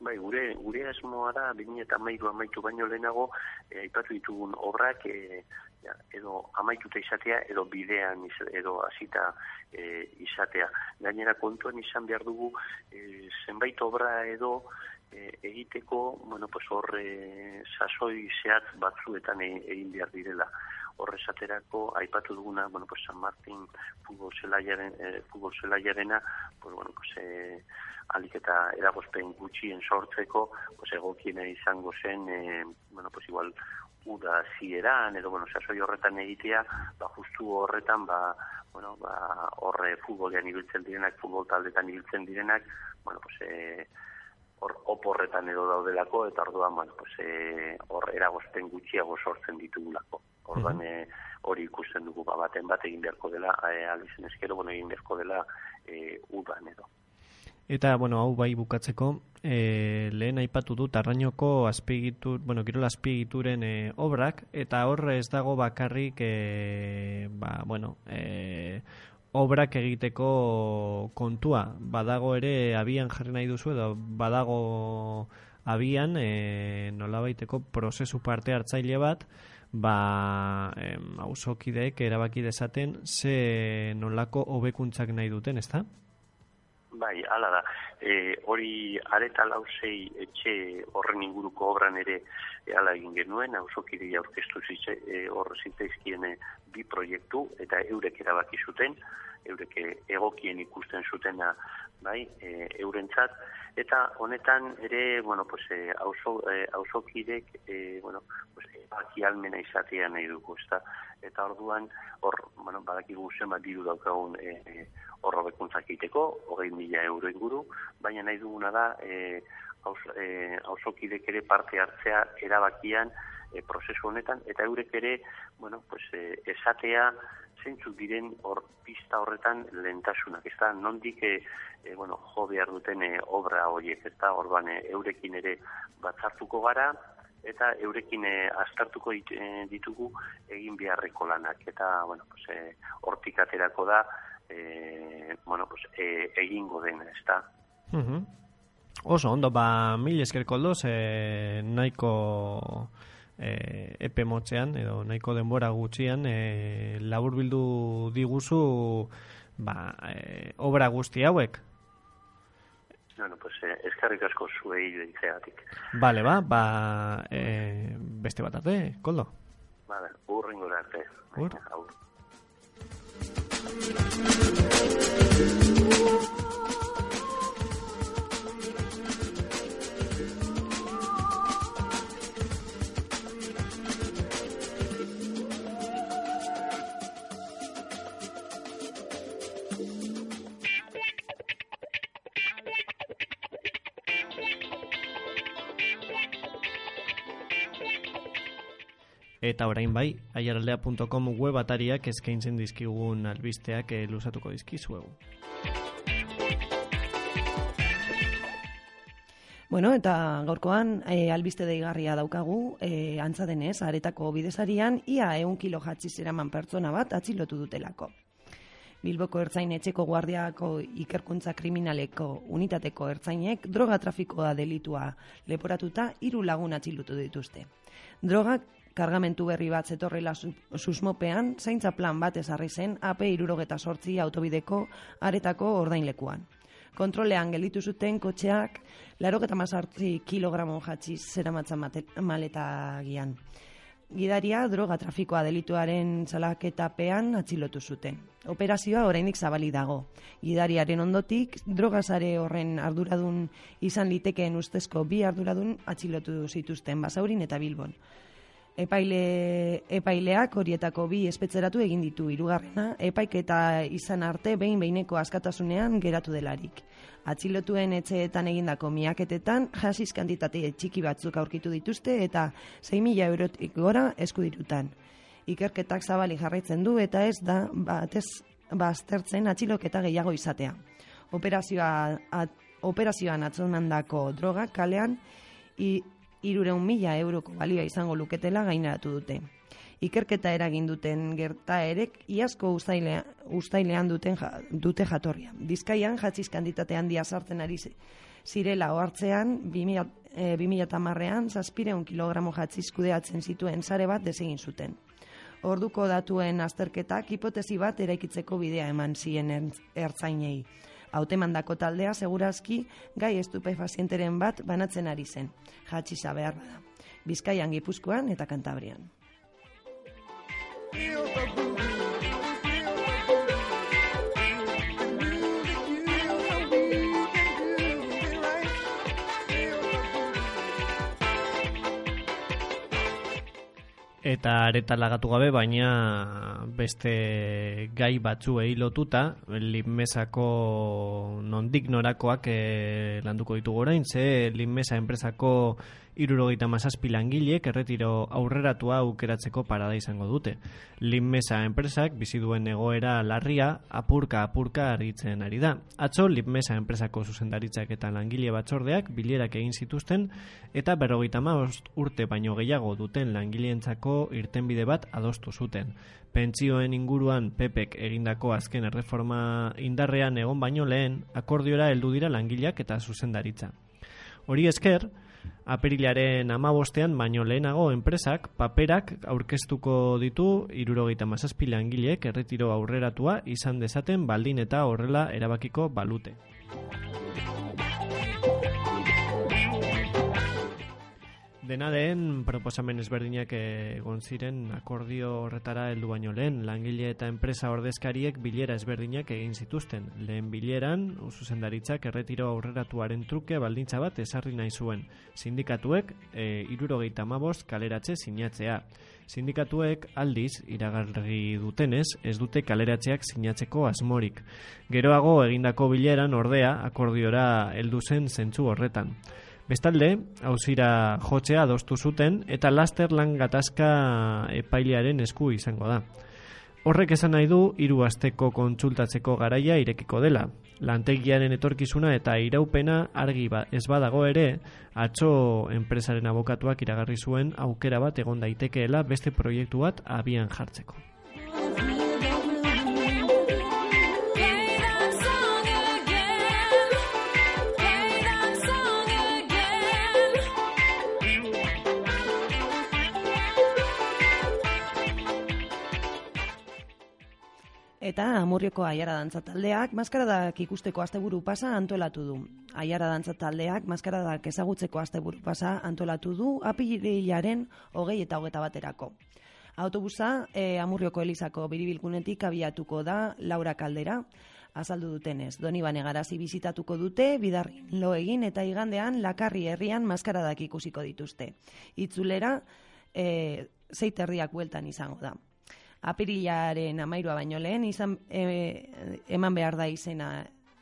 Bai, gure, gure asmoa da, bine eta amaitu amaitu baino lehenago, e, aipatu ditugun obrak e, edo amaituta izatea, edo bidean edo hasita e, izatea. Gainera kontuan izan behar dugu, e, zenbait obra edo e, egiteko, bueno, pues hor e, sasoi zehatz batzuetan e, egin behar direla. Horre esaterako, aipatu duguna, bueno, pues San Martin futbol zelaiaren, e, futbol zelaiarena, pues, bueno, pues, e, alik eta eragozpen gutxien sortzeko, pues, egokiena izango zen, e, bueno, pues igual, uda zieran, edo, bueno, sasoi horretan egitea, ba, justu horretan, ba, bueno, ba, horre futbolean ibiltzen direnak, futbol taldetan ibiltzen direnak, bueno, pues, e, hor oporretan edo daudelako eta orduan bueno pues eh hor eragozten gutxiago sortzen ditugulako. Orduan eh, hori ikusten dugu ba baten bat egin beharko dela e, alizen eskero bueno egin beharko dela eh udan edo. Eta, bueno, hau bai bukatzeko, e, lehen aipatu dut arrainoko azpiegitur, bueno, kirol azpiegituren e, obrak, eta horre ez dago bakarrik, e, ba, bueno, e, obrak egiteko kontua. Badago ere abian jarri nahi duzu edo badago abian e, nolabaiteko prozesu parte hartzaile bat ba, em, erabaki dezaten ze nolako hobekuntzak nahi duten, ezta? Bai, hala da. E, hori areta lausei etxe horren inguruko obran ere e, ala egin genuen, hausokidei aurkeztu zitze, e, hor zitzaizkien bi proiektu eta eurek erabaki zuten, eurek e, egokien ikusten zutena bai, e, eurentzat, eta honetan ere, bueno, pues, e, auzo, e, auzokidek, e, bueno, pues, baki almena izatea nahi dugu, ezta? Eta orduan, hor, bueno, badakigu zenbat diru daukagun e, e, horro bekuntzak egiteko, hogei mila euro inguru, baina nahi duguna da, e, hausokidek ere parte hartzea erabakian e, prozesu honetan, eta eurek ere, bueno, pues, e, esatea, zeintzuk diren hor pista horretan lentasunak, ez da, nondik e, e, bueno, jo behar duten e, obra horiek, ez da, orban e, eurekin ere batzartuko gara, eta eurekin e, astartuko ditugu egin beharreko lanak, eta, bueno, pues, e, hortik aterako da, e, bueno, pues, e, egingo den, ez da. Oso, ondo, ba, mil eskerko aldoz, e, nahiko e, epe motzean, edo nahiko denbora gutxian, e, labur bildu diguzu, ba, e, obra guzti hauek. Bueno, pues, eh, eskarrik asko zuei ditzeatik. Vale, ba, ba, eh, beste bat arte, koldo? Vale, urringo arte. Ur? Aur. Eta orain bai, aiaraldea.com web atariak eskaintzen dizkigun albisteak eh, luzatuko dizkizuegu. Bueno, eta gaurkoan e, albiste deigarria daukagu, e, antza denez, aretako bidezarian, ia eun kilo jatzi zeraman pertsona bat atzilotu dutelako. Bilboko ertzain etxeko guardiako ikerkuntza kriminaleko unitateko ertzainek droga trafikoa delitua leporatuta hiru lagun atzilotu dituzte. Drogak kargamentu berri bat zetorrela susmopean, zaintza plan bat ezarri zen AP irurogeta sortzi autobideko aretako ordainlekuan. Kontrolean gelitu zuten kotxeak, laro geta mazartzi kilogramo jatxiz zera maleta gian. Gidaria droga trafikoa delituaren salaketapean atxilotu zuten. Operazioa orainik zabali dago. Gidariaren ondotik, drogazare horren arduradun izan litekeen ustezko bi arduradun atxilotu zituzten basaurin eta bilbon. Epaile, epaileak horietako bi espetzeratu egin ditu hirugarrena, epaiketa izan arte behin behineko askatasunean geratu delarik. Atxilotuen etxeetan egindako miaketetan, jasiz kantitate txiki batzuk aurkitu dituzte eta 6.000 eurotik gora eskudirutan. Ikerketak zabali jarraitzen du eta ez da batez baztertzen atxiloketa gehiago izatea. Operazioa, at, operazioan atzonandako droga kalean i, irureun mila euroko balioa izango luketela gainaratu dute. Ikerketa eragin duten gertaerek iazko ustailea, ustailean duten dute jatorria. Bizkaian jatziz kanditate handia sartzen ari zirela ohartzean 2000 e, 2010ean 700 kilogramo jatziz kudeatzen zituen sare bat desegin zuten. Orduko datuen azterketak hipotesi bat eraikitzeko bidea eman zien ertzainei hautemandako taldea segurazki gai estupefazienteren bat banatzen ari zen, jatxisa behar bada. Bizkaian gipuzkoan eta kantabrian. Eta areta lagatu gabe, baina beste gai batzuei lotuta, linmesako nondik norakoak e, landuko ditugu orain, ze linmesa enpresako irurogeita mazazpi langilek erretiro aurreratua aukeratzeko parada izango dute. Linmesa enpresak bizi duen egoera larria apurka apurka argitzen ari da. Atzo Linmesa enpresako zuzendaritzak eta langile batzordeak bilerak egin zituzten eta berrogeita urte baino gehiago duten langileentzako irtenbide bat adostu zuten. Pentsioen inguruan pepek egindako azken erreforma indarrean egon baino lehen akordiora heldu dira langileak eta zuzendaritza. Hori esker, Apirilaren amabostean baino lehenago enpresak paperak aurkeztuko ditu irurogeita mazazpi langileek erretiro aurreratua izan dezaten baldin eta horrela erabakiko balute. Dena den proposamen ezberdinak egon ziren akordio horretara heldu baino lehen langile eta enpresa ordezkariek bilera ezberdinak egin zituzten. Lehen bileran, zuzendaritzak erretiro aurreratuaren truke baldintza bat ezarri nahi zuen. Sindikatuek e, irurogeita mabost kaleratze sinatzea. Sindikatuek aldiz iragarri dutenez ez dute kaleratzeak sinatzeko asmorik. Geroago egindako bileran ordea akordiora heldu zen zentzu horretan. Bestalde, hauzira jotzea adostu zuten eta laster lan gatazka epailearen esku izango da. Horrek esan nahi du hiru asteko kontsultatzeko garaia irekiko dela. Lantegiaren etorkizuna eta iraupena argi ba, ez badago ere, atzo enpresaren abokatuak iragarri zuen aukera bat egon daitekeela beste proiektu bat abian jartzeko. Eta Amurrioko Aiara Dantza Taldeak maskaradak ikusteko asteburu pasa antolatu du. Aiara Dantza Taldeak maskaradak ezagutzeko asteburu pasa antolatu du apirilaren hogei eta hogeta baterako. Autobusa e, Amurrioko Elizako biribilkunetik abiatuko da Laura Kaldera, azaldu dutenez. Doni bane garazi bizitatuko dute, bidarrin lo egin eta igandean lakarri herrian maskaradak ikusiko dituzte. Itzulera, e, zeiterriak bueltan izango da apirilaren amairua baino lehen izan e, eman behar da izena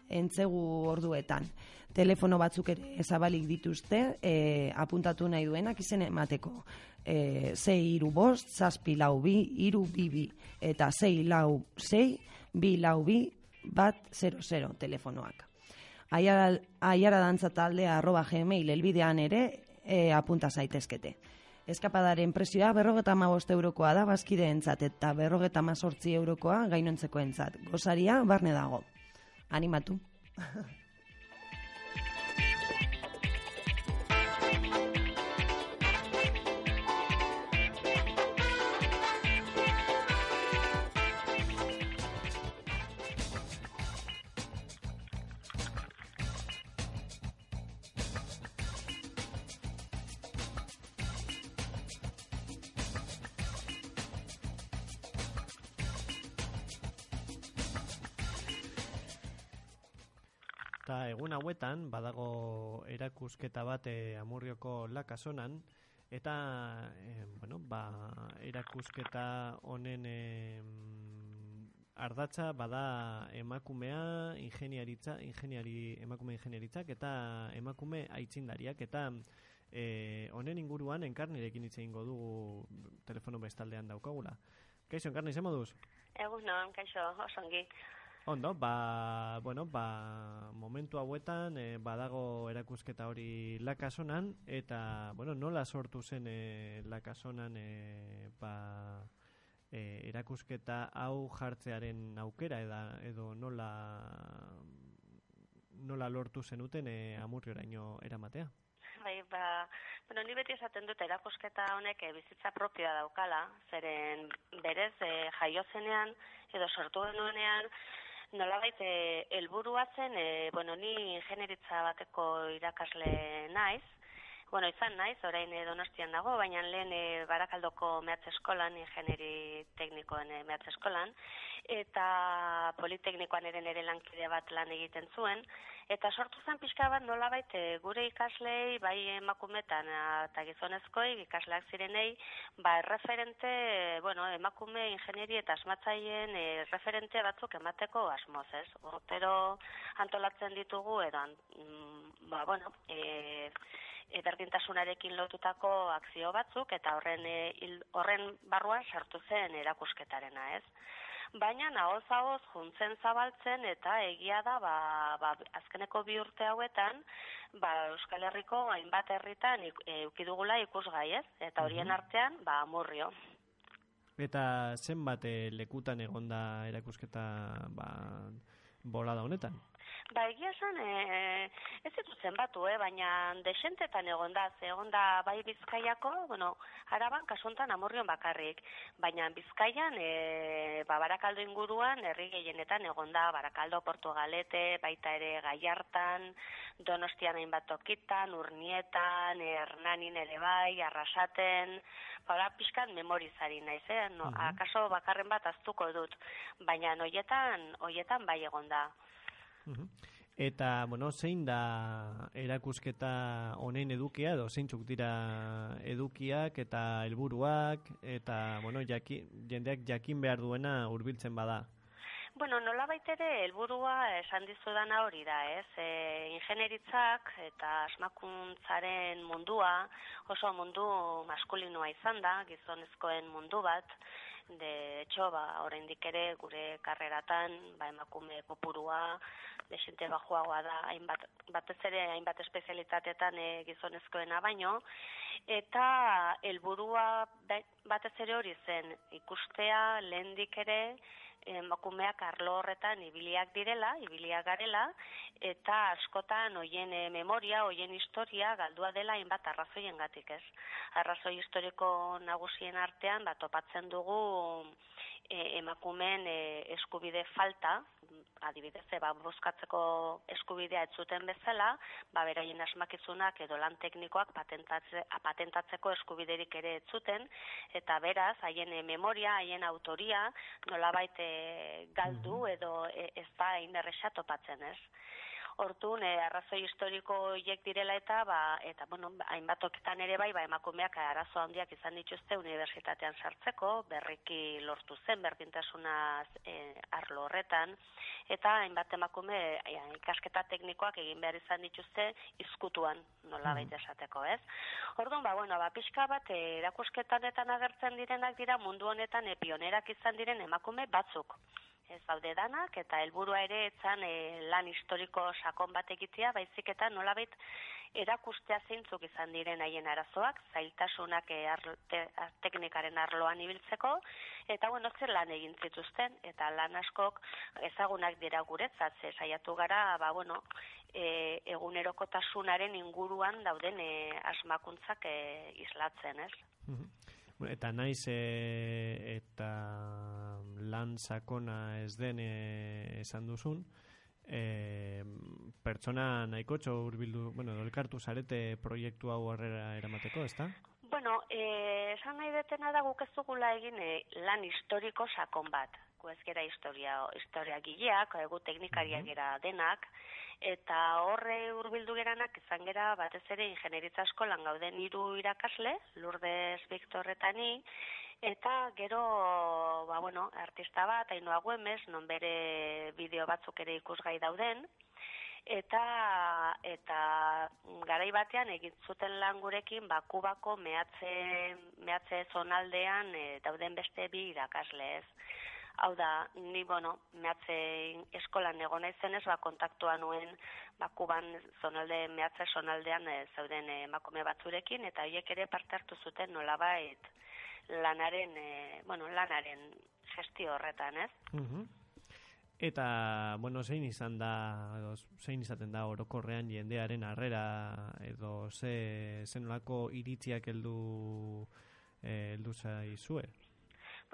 entzegu orduetan. Telefono batzuk ere ezabalik dituzte e, apuntatu nahi duenak izen emateko. E, zei iru bost, zazpi lau bi, iru bi bi, eta zei lau zei, bi lau bi, bat 00 telefonoak. Aiara, aiara dantza taldea arroba gmail elbidean ere e, apunta zaitezkete. Eskapadaren presioa berrogeta magost eurokoa da bazkide entzat eta berrogeta mazortzi eurokoa gainontzeko entzat. Gozaria, barne dago. Animatu. hauetan badago erakusketa bat e, Amurrioko lakasonan eta e, bueno, ba, erakusketa honen e, ardatza bada emakumea ingeniaritza, ingeniari, emakume ingeniaritzak eta emakume aitzindariak eta e, honen inguruan enkarnirekin hitz egingo dugu telefono bestaldean daukagula. Kaixo, enkarni, ze moduz? Egun non, kaixo, osongi. Ondo, ba, bueno, ba, momentu hauetan e, badago erakusketa hori lakasonan, eta, bueno, nola sortu zen e, lakasonan e, ba, e, erakusketa hau jartzearen aukera, eda, edo nola, nola lortu zenuten e, amurri oraino eramatea? Bai, ba, bueno, ni beti esaten dut erakusketa honek e, bizitza propioa daukala, zeren berez e, jaiozenean edo sortu genuenean, nolabait eh helburua zen e, bueno, ni ingenieritza bateko irakasle naiz. Bueno, izan naiz, orain e, Donostian dago, baina lehen e, Barakaldoko mehatze eskolan, ingenieri teknikoen e, mehatze eskolan, eta politeknikoan ere nere lankide bat lan egiten zuen, eta sortu zen pixka bat nolabait e, gure ikaslei, bai emakumetan eta gizonezkoi, ikasleak zirenei, ba, referente, bueno, emakume, ingenieri eta asmatzaien e, referente batzuk emateko asmoz, ez? Otero antolatzen ditugu, edo, mm, ba, bueno, e, berdintasunarekin lotutako akzio batzuk eta horren e, il, horren barruan sartu zen erakusketarena, ez? Baina nahoz ahoz juntzen zabaltzen eta egia da ba, ba, azkeneko bi urte hauetan ba, Euskal Herriko hainbat herritan eukidugula ikusgai, ez? Eta horien artean, ba, amurrio. Eta zenbat lekutan egonda erakusketa ba, bolada honetan? Ba, egia esan, e, ez ditut zenbatu, eh, baina desentetan egon da, ze egon da bai bizkaiako, bueno, araban kasuntan amorrion bakarrik, baina bizkaian, e, ba, barakaldo inguruan, herri gehienetan egon da, barakaldo portugalete, baita ere gaiartan, donostian hainbat tokitan, urnietan, hernanin ere bai, arrasaten, ba, pixkan memorizari naiz, eh? no, Mhm. akaso bakarren bat aztuko dut, baina hoietan, hoietan bai egon da. Eta, bueno, zein da erakusketa honen edukia, edo zeintzuk dira edukiak eta helburuak eta, bueno, jaki, jendeak jakin behar duena hurbiltzen bada. Bueno, nola ere helburua esan dizudana hori da, ez? E, ingeneritzak eta asmakuntzaren mundua oso mundu maskulinoa izan da, gizonezkoen mundu bat, de hecho, ba, oraindik ere gure karreratan, ba, emakume kopurua, desente bajoagoa da, hainbat, batez ere hainbat espezialitatetan e, gizonezkoena baino, eta helburua ba- batez ere hori zen, ikustea lehendik ere, emakumeak arlo horretan ibiliak direla, ibiliak garela, eta askotan hoien eh, memoria, hoien historia galdua dela hainbat arrazoien gatik, ez? Arrazoi historiko nagusien artean, bat topatzen dugu e, emakumeen e, eskubide falta, adibidez, e, ba, bozkatzeko eskubidea ez zuten bezala, ba, beraien asmakizunak edo lan teknikoak patentatze, patentatzeko eskubiderik ere ez zuten, eta beraz, haien e, memoria, haien autoria, nolabait e, galdu edo e, ez da inerresa topatzen, ez? Hortun, e, arrazoi historiko hiek direla eta, ba, eta bueno, hainbat tokitan ere bai, ba, emakumeak arazo handiak izan dituzte unibertsitatean sartzeko, berriki lortu zen berdintasunaz e, arlo horretan, eta hainbat emakume e, ikasketa teknikoak egin behar izan dituzte izkutuan, nola baita esateko, ez? Orduan, ba, bueno, ba, pixka bat, erakusketanetan agertzen direnak dira mundu honetan e, pionerak izan diren emakume batzuk ez daude danak, eta helburua ere etzan e, lan historiko sakon bat egitea, baizik eta nolabait erakustea zeintzuk izan diren haien arazoak, zailtasunak e, arlo, te, teknikaren arloan ibiltzeko, eta bueno, zer lan egin zituzten, eta lan askok ezagunak dira guretzat, ze saiatu gara, ba, bueno, e, egunerokotasunaren inguruan dauden e, asmakuntzak e, islatzen, ez? Mhm. Bueno, Eta naiz e, eta lan sakona ez den e, esan duzun, e, pertsona nahiko urbildu, bueno, elkartu zarete proiektu hau horrera eramateko, ezta? Bueno, eh, esan nahi detena da guk ez dugula egin eh, lan historiko sakon bat. Gu ez gera historia, historia gileak, egu teknikariak gera denak, eta horre hurbildu geranak izan gera batez ere ingenieritza eskolan gauden hiru irakasle, Lourdes Victor eta ni, eta gero, ba bueno, artista bat, Ainhoa Güemes, non bere bideo batzuk ere ikusgai dauden, eta eta garai batean egin zuten lan gurekin ba Kubako mehatze mehatze zonaldean e, dauden beste bi irakasle ez. Hau da, ni bueno, mehatze eskolan egon naizenez ba kontaktua nuen ba Kuban zonalde mehatze zonaldean e, zeuden emakume batzurekin eta haiek ere parte hartu zuten nolabait lanaren e, bueno, lanaren gestio horretan, ez? Mhm. Eta, bueno, zein izan da, edo zein izaten da orokorrean jendearen harrera, edo ze, zenolako iritziak heldu, eh, heldu zaizue?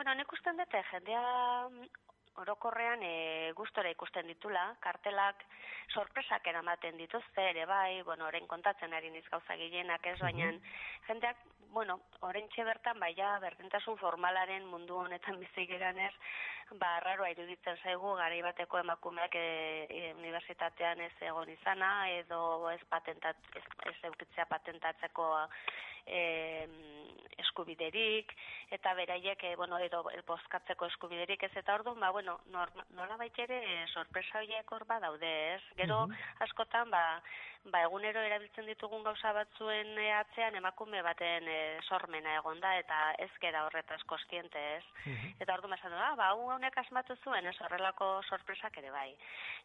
Bueno, nik usten dute jendea orokorrean e, gustora ikusten ditula, kartelak sorpresak eramaten dituzte ere bai, bueno, orain kontatzen ari niz gauza gehienak ez, baina jendeak, bueno, orain bertan baia berdintasun formalaren mundu honetan bizi geran ez, ba, raroa iruditzen zaigu, garai bateko emakumeak e, e, unibertsitatean ez egon izana, edo ez, patentat, ez, ez eukitzea patentatzeko e, eskubiderik, eta beraiek, e, bueno, edo bozkatzeko eskubiderik ez, eta orduan, ba, bueno, nola ere e, sorpresa horiek hor ba daude, ez? Gero, askotan, ba, ba, egunero erabiltzen ditugun gauza batzuen e, atzean emakume baten e, sormena egonda eta ez gera horretaz kostiente, ez? Eta orduan esan du, ah, ba, hau honek asmatu zuen, ez horrelako sorpresak ere bai.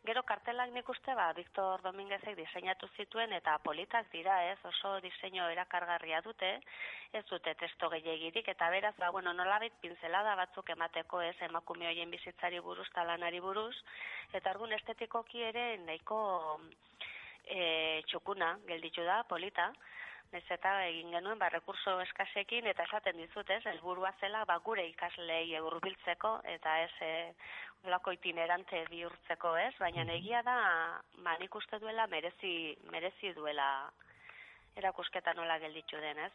Gero kartelak nik uste, ba, Victor Dominguezek diseinatu zituen eta politak dira, ez? Oso diseinu erakargarria dute, ez dute testo gehiagirik eta beraz ba, bueno, nolabait pintzelada batzuk emateko ez emakume hoien bizitzari buruz, talanari buruz, eta argun estetikoki ere nahiko e, txukuna gelditu da, polita, ez eta egin genuen ba rekurso eskasekin eta esaten dizut, ez, helburua zela ba gure ikaslei hurbiltzeko eta ez e, olako itinerante bihurtzeko, ez? Baina egia da ba nik uste duela merezi merezi duela erakusketa nola gelditu den, ez?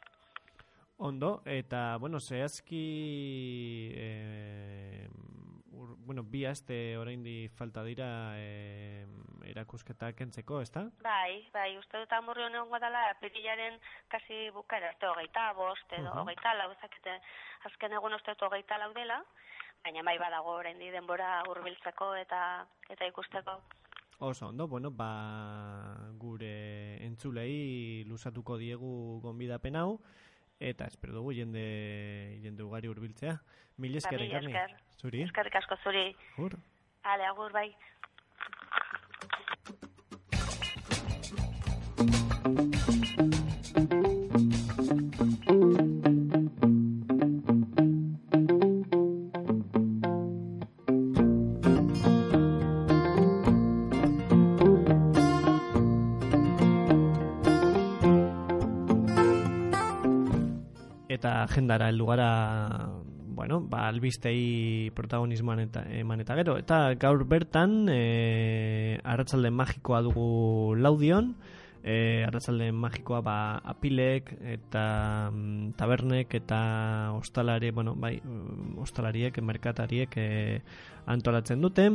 Ondo, eta, bueno, zehazki, eh, ur, bueno, bi aste oraindi falta dira eh, erakusketa kentzeko, ez da? Bai, bai, uste dut amurri honen dela, apirilaren kasi bukara, ez hogeita bost, edo Mhm. hogeita lau, ezakete, azken egun uste dut hogeita lau dela, baina bai badago oraindi denbora hurbiltzeko eta eta ikusteko. Oso, ondo, bueno, ba, gure entzulei luzatuko diegu gonbidapen hau, eta espero dugu jende, jende ugari hurbiltzea. Mil esker, Ba, esker. Zuri, Eskerrik asko zuri. hur. Ale, agur bai. Agendara heldu gara, bueno, ba, albistei protagonismoan eta, eman eta gero. Eta gaur bertan, e, arratzalde magikoa dugu laudion, e, arratzalde magikoa ba, apilek eta mm, tabernek eta ostalari, bueno, bai, mm, ostalariek, merkatariek e, antolatzen dute.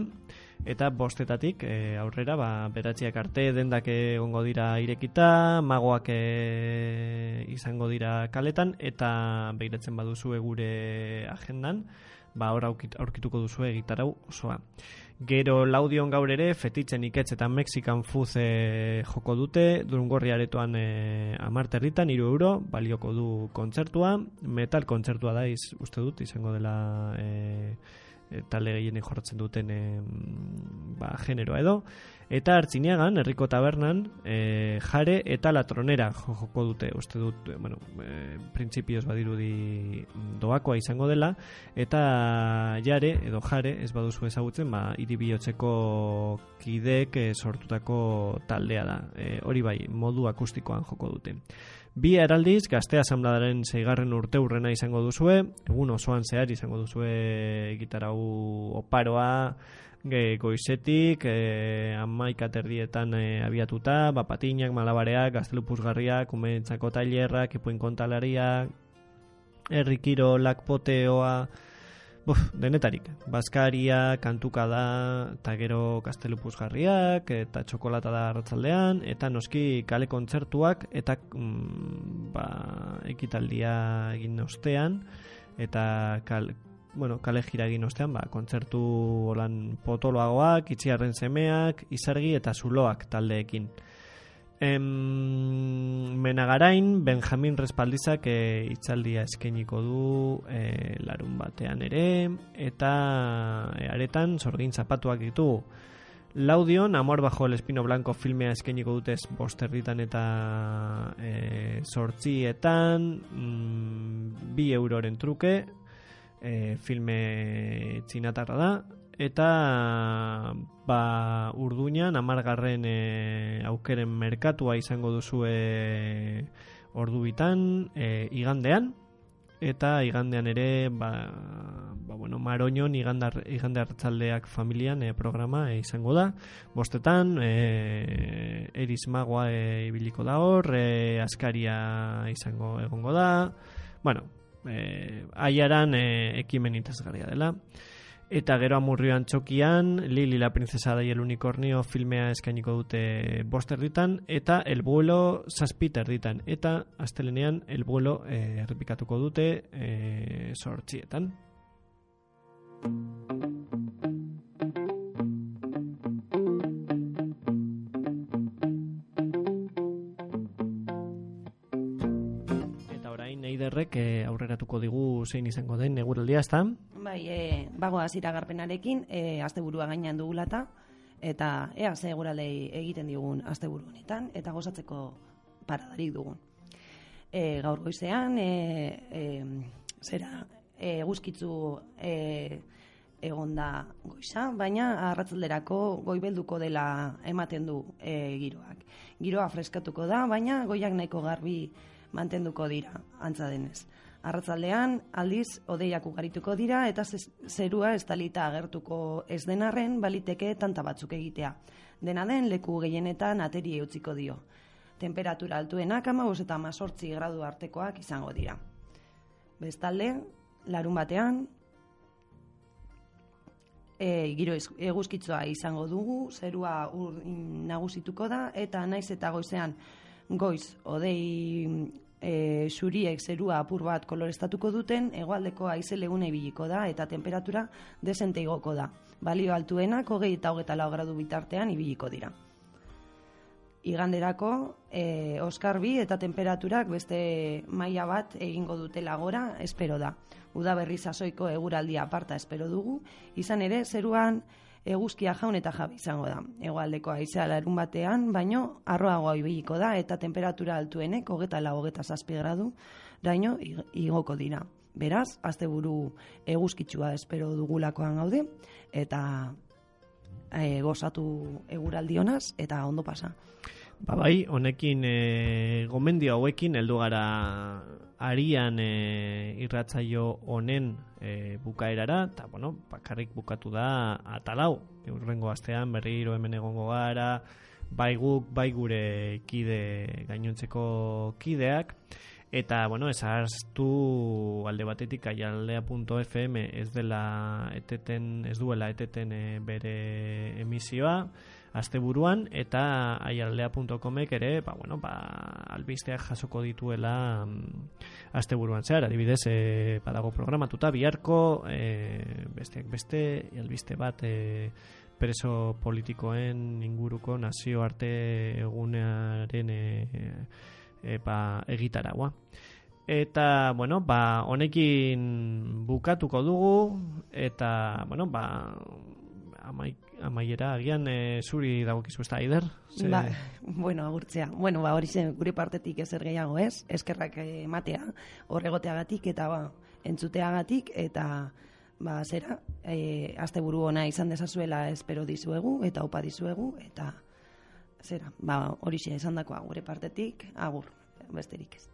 Eta bostetatik e, aurrera, ba, beratziak arte dendak egongo dira irekita, magoak e, izango dira kaletan, eta behiratzen baduzue gure agendan, ba, hor aurkituko duzue egitarau osoa. Gero laudion gaur ere, fetitzen iketz eta Mexican Food e, joko dute, durungorri aretoan e, amarterritan, iru euro, balioko du kontzertua, metal kontzertua da, iz, uste dut, izango dela e, e, talde gehienek jorratzen duten e, ba, generoa edo. Eta hartzineagan, herriko tabernan, e, jare eta latronera jo- joko dute, uste dut, e, bueno, e, printzipioz badirudi doakoa izango dela, eta jare edo jare, ez baduzu ezagutzen, ba, iribihotzeko kidek e, sortutako taldea da. E, hori bai, modu akustikoan joko dute. Bi eraldiz, gazte asamladaren zeigarren urte urrena izango duzue, egun osoan zehar izango duzue gitarau oparoa, ge, goizetik, e, amaika terdietan e, abiatuta, bapatinak, malabareak, gaztelupuzgarriak, umentzako tailerrak, ipuin kontalariak, errikiro, lakpoteoa, Buf, denetarik. Baskaria, kantuka da, eta gero kastelupuzgarriak, eta txokolata da arratzaldean, eta noski kale kontzertuak, eta mm, ba, ekitaldia egin ostean, eta kal, bueno, kale jira egin ostean, ba, kontzertu holan potoloagoak, itxiarren semeak, izargi eta zuloak taldeekin. Em, menagarain, Benjamin Respaldizak e, itzaldia eskainiko du e, larun batean ere, eta e, aretan sorgin zapatuak ditugu. Laudion, Amor bajo el espino blanco filmea eskainiko dutez bosterritan eta e, sortzietan, mm, bi euroren truke, e, filme txinatarra da, eta ba, urduñan amargarren e, aukeren merkatua izango duzue ordu bitan e, igandean. Eta igandean ere ba, ba bueno, maroñon igandar, igande hartzaldeak familian e, programa e, izango da. Bostetan e, eriz magoa e, ibiliko da hor e, askaria izango egongo da. Bueno, e, aiaran e, ekimen interesgarria dela. Eta gero amurrioan txokian, Lili la princesa y el unicornio filmea eskainiko dute boster ditan, eta el vuelo zazpiter ditan, eta astelenean el vuelo eh, errepikatuko dute eh, sortxietan. Orain eiderrek eh, aurreratuko digu zein izango den eguraldia, ezta? Bai, e, bagoaz iragarpenarekin, e, asteburua gainean dugulata, eta ea ze eguraldei egiten digun asteburu honetan, eta gozatzeko paradarik dugun. E, gaur goizean, e, e, zera, e, eguzkitzu e, egon da goiza, baina arratzalderako goibelduko dela ematen du e, giroak. Giroa freskatuko da, baina goiak nahiko garbi mantenduko dira, antza denez. Arratzaldean, aldiz, odeiak ugarituko dira eta zerua estalita agertuko ez denarren baliteke tanta batzuk egitea. Dena den, leku gehienetan ateri utziko dio. Temperatura altuenak ama eta mazortzi gradu artekoak izango dira. Bestalde, larun batean, e, giro eguzkitzoa izango dugu, zerua ur nagusituko da, eta naiz eta goizean goiz odei e, zuriek zerua apur bat kolorestatuko duten, hegoaldeko haize legune ibiliko da eta temperatura desente igoko da. Balio altuenak hogei eta hogeta lau gradu bitartean ibiliko dira. Iganderako, e, Oskar bi eta temperaturak beste maila bat egingo dutela gora, espero da. Uda berri sasoiko eguraldia aparta espero dugu, izan ere, zeruan eguzkia jaun eta jabi izango da. Egoaldeko aizea larun batean, baino arroagoa ibiliko da eta temperatura altuenek hogeta la hogeta zazpi gradu daino igoko dira. Beraz, asteburu eguzkitsua espero dugulakoan gaude eta e, gozatu eguraldionaz eta ondo pasa. Ba bai, honekin e, gomendio hauekin heldu gara arian e, irratzaio honen e, bukaerara, eta bueno, bakarrik bukatu da atalau, eurrengo astean berriro hemen egongo gara, bai guk, bai gure kide gainontzeko kideak, eta bueno, ezaztu alde batetik aialdea.fm ez dela eteten, ez duela eteten e, bere emisioa, asteburuan eta aialdea.comek ere, ba, bueno, ba, albisteak jasoko dituela mm, asteburuan zehar, adibidez, e, badago programatuta biharko e, besteak beste, albiste bat e, preso politikoen inguruko nazioarte egunearen e, e, ba, egitaragua. Eta, bueno, ba, honekin bukatuko dugu, eta, bueno, ba, amaik, amaiera, agian e, zuri dagokizu ez da, Aider? Ze... Ba, bueno, agurtzea. Bueno, ba, hori zen, gure partetik ezer gehiago ez, eskerrak ematea, horregoteagatik eta ba, entzuteagatik, eta ba, zera, e, azte buru ona izan dezazuela espero dizuegu, eta opa dizuegu, eta zera, ba, hori izan dakoa gure partetik, agur, besterik ez.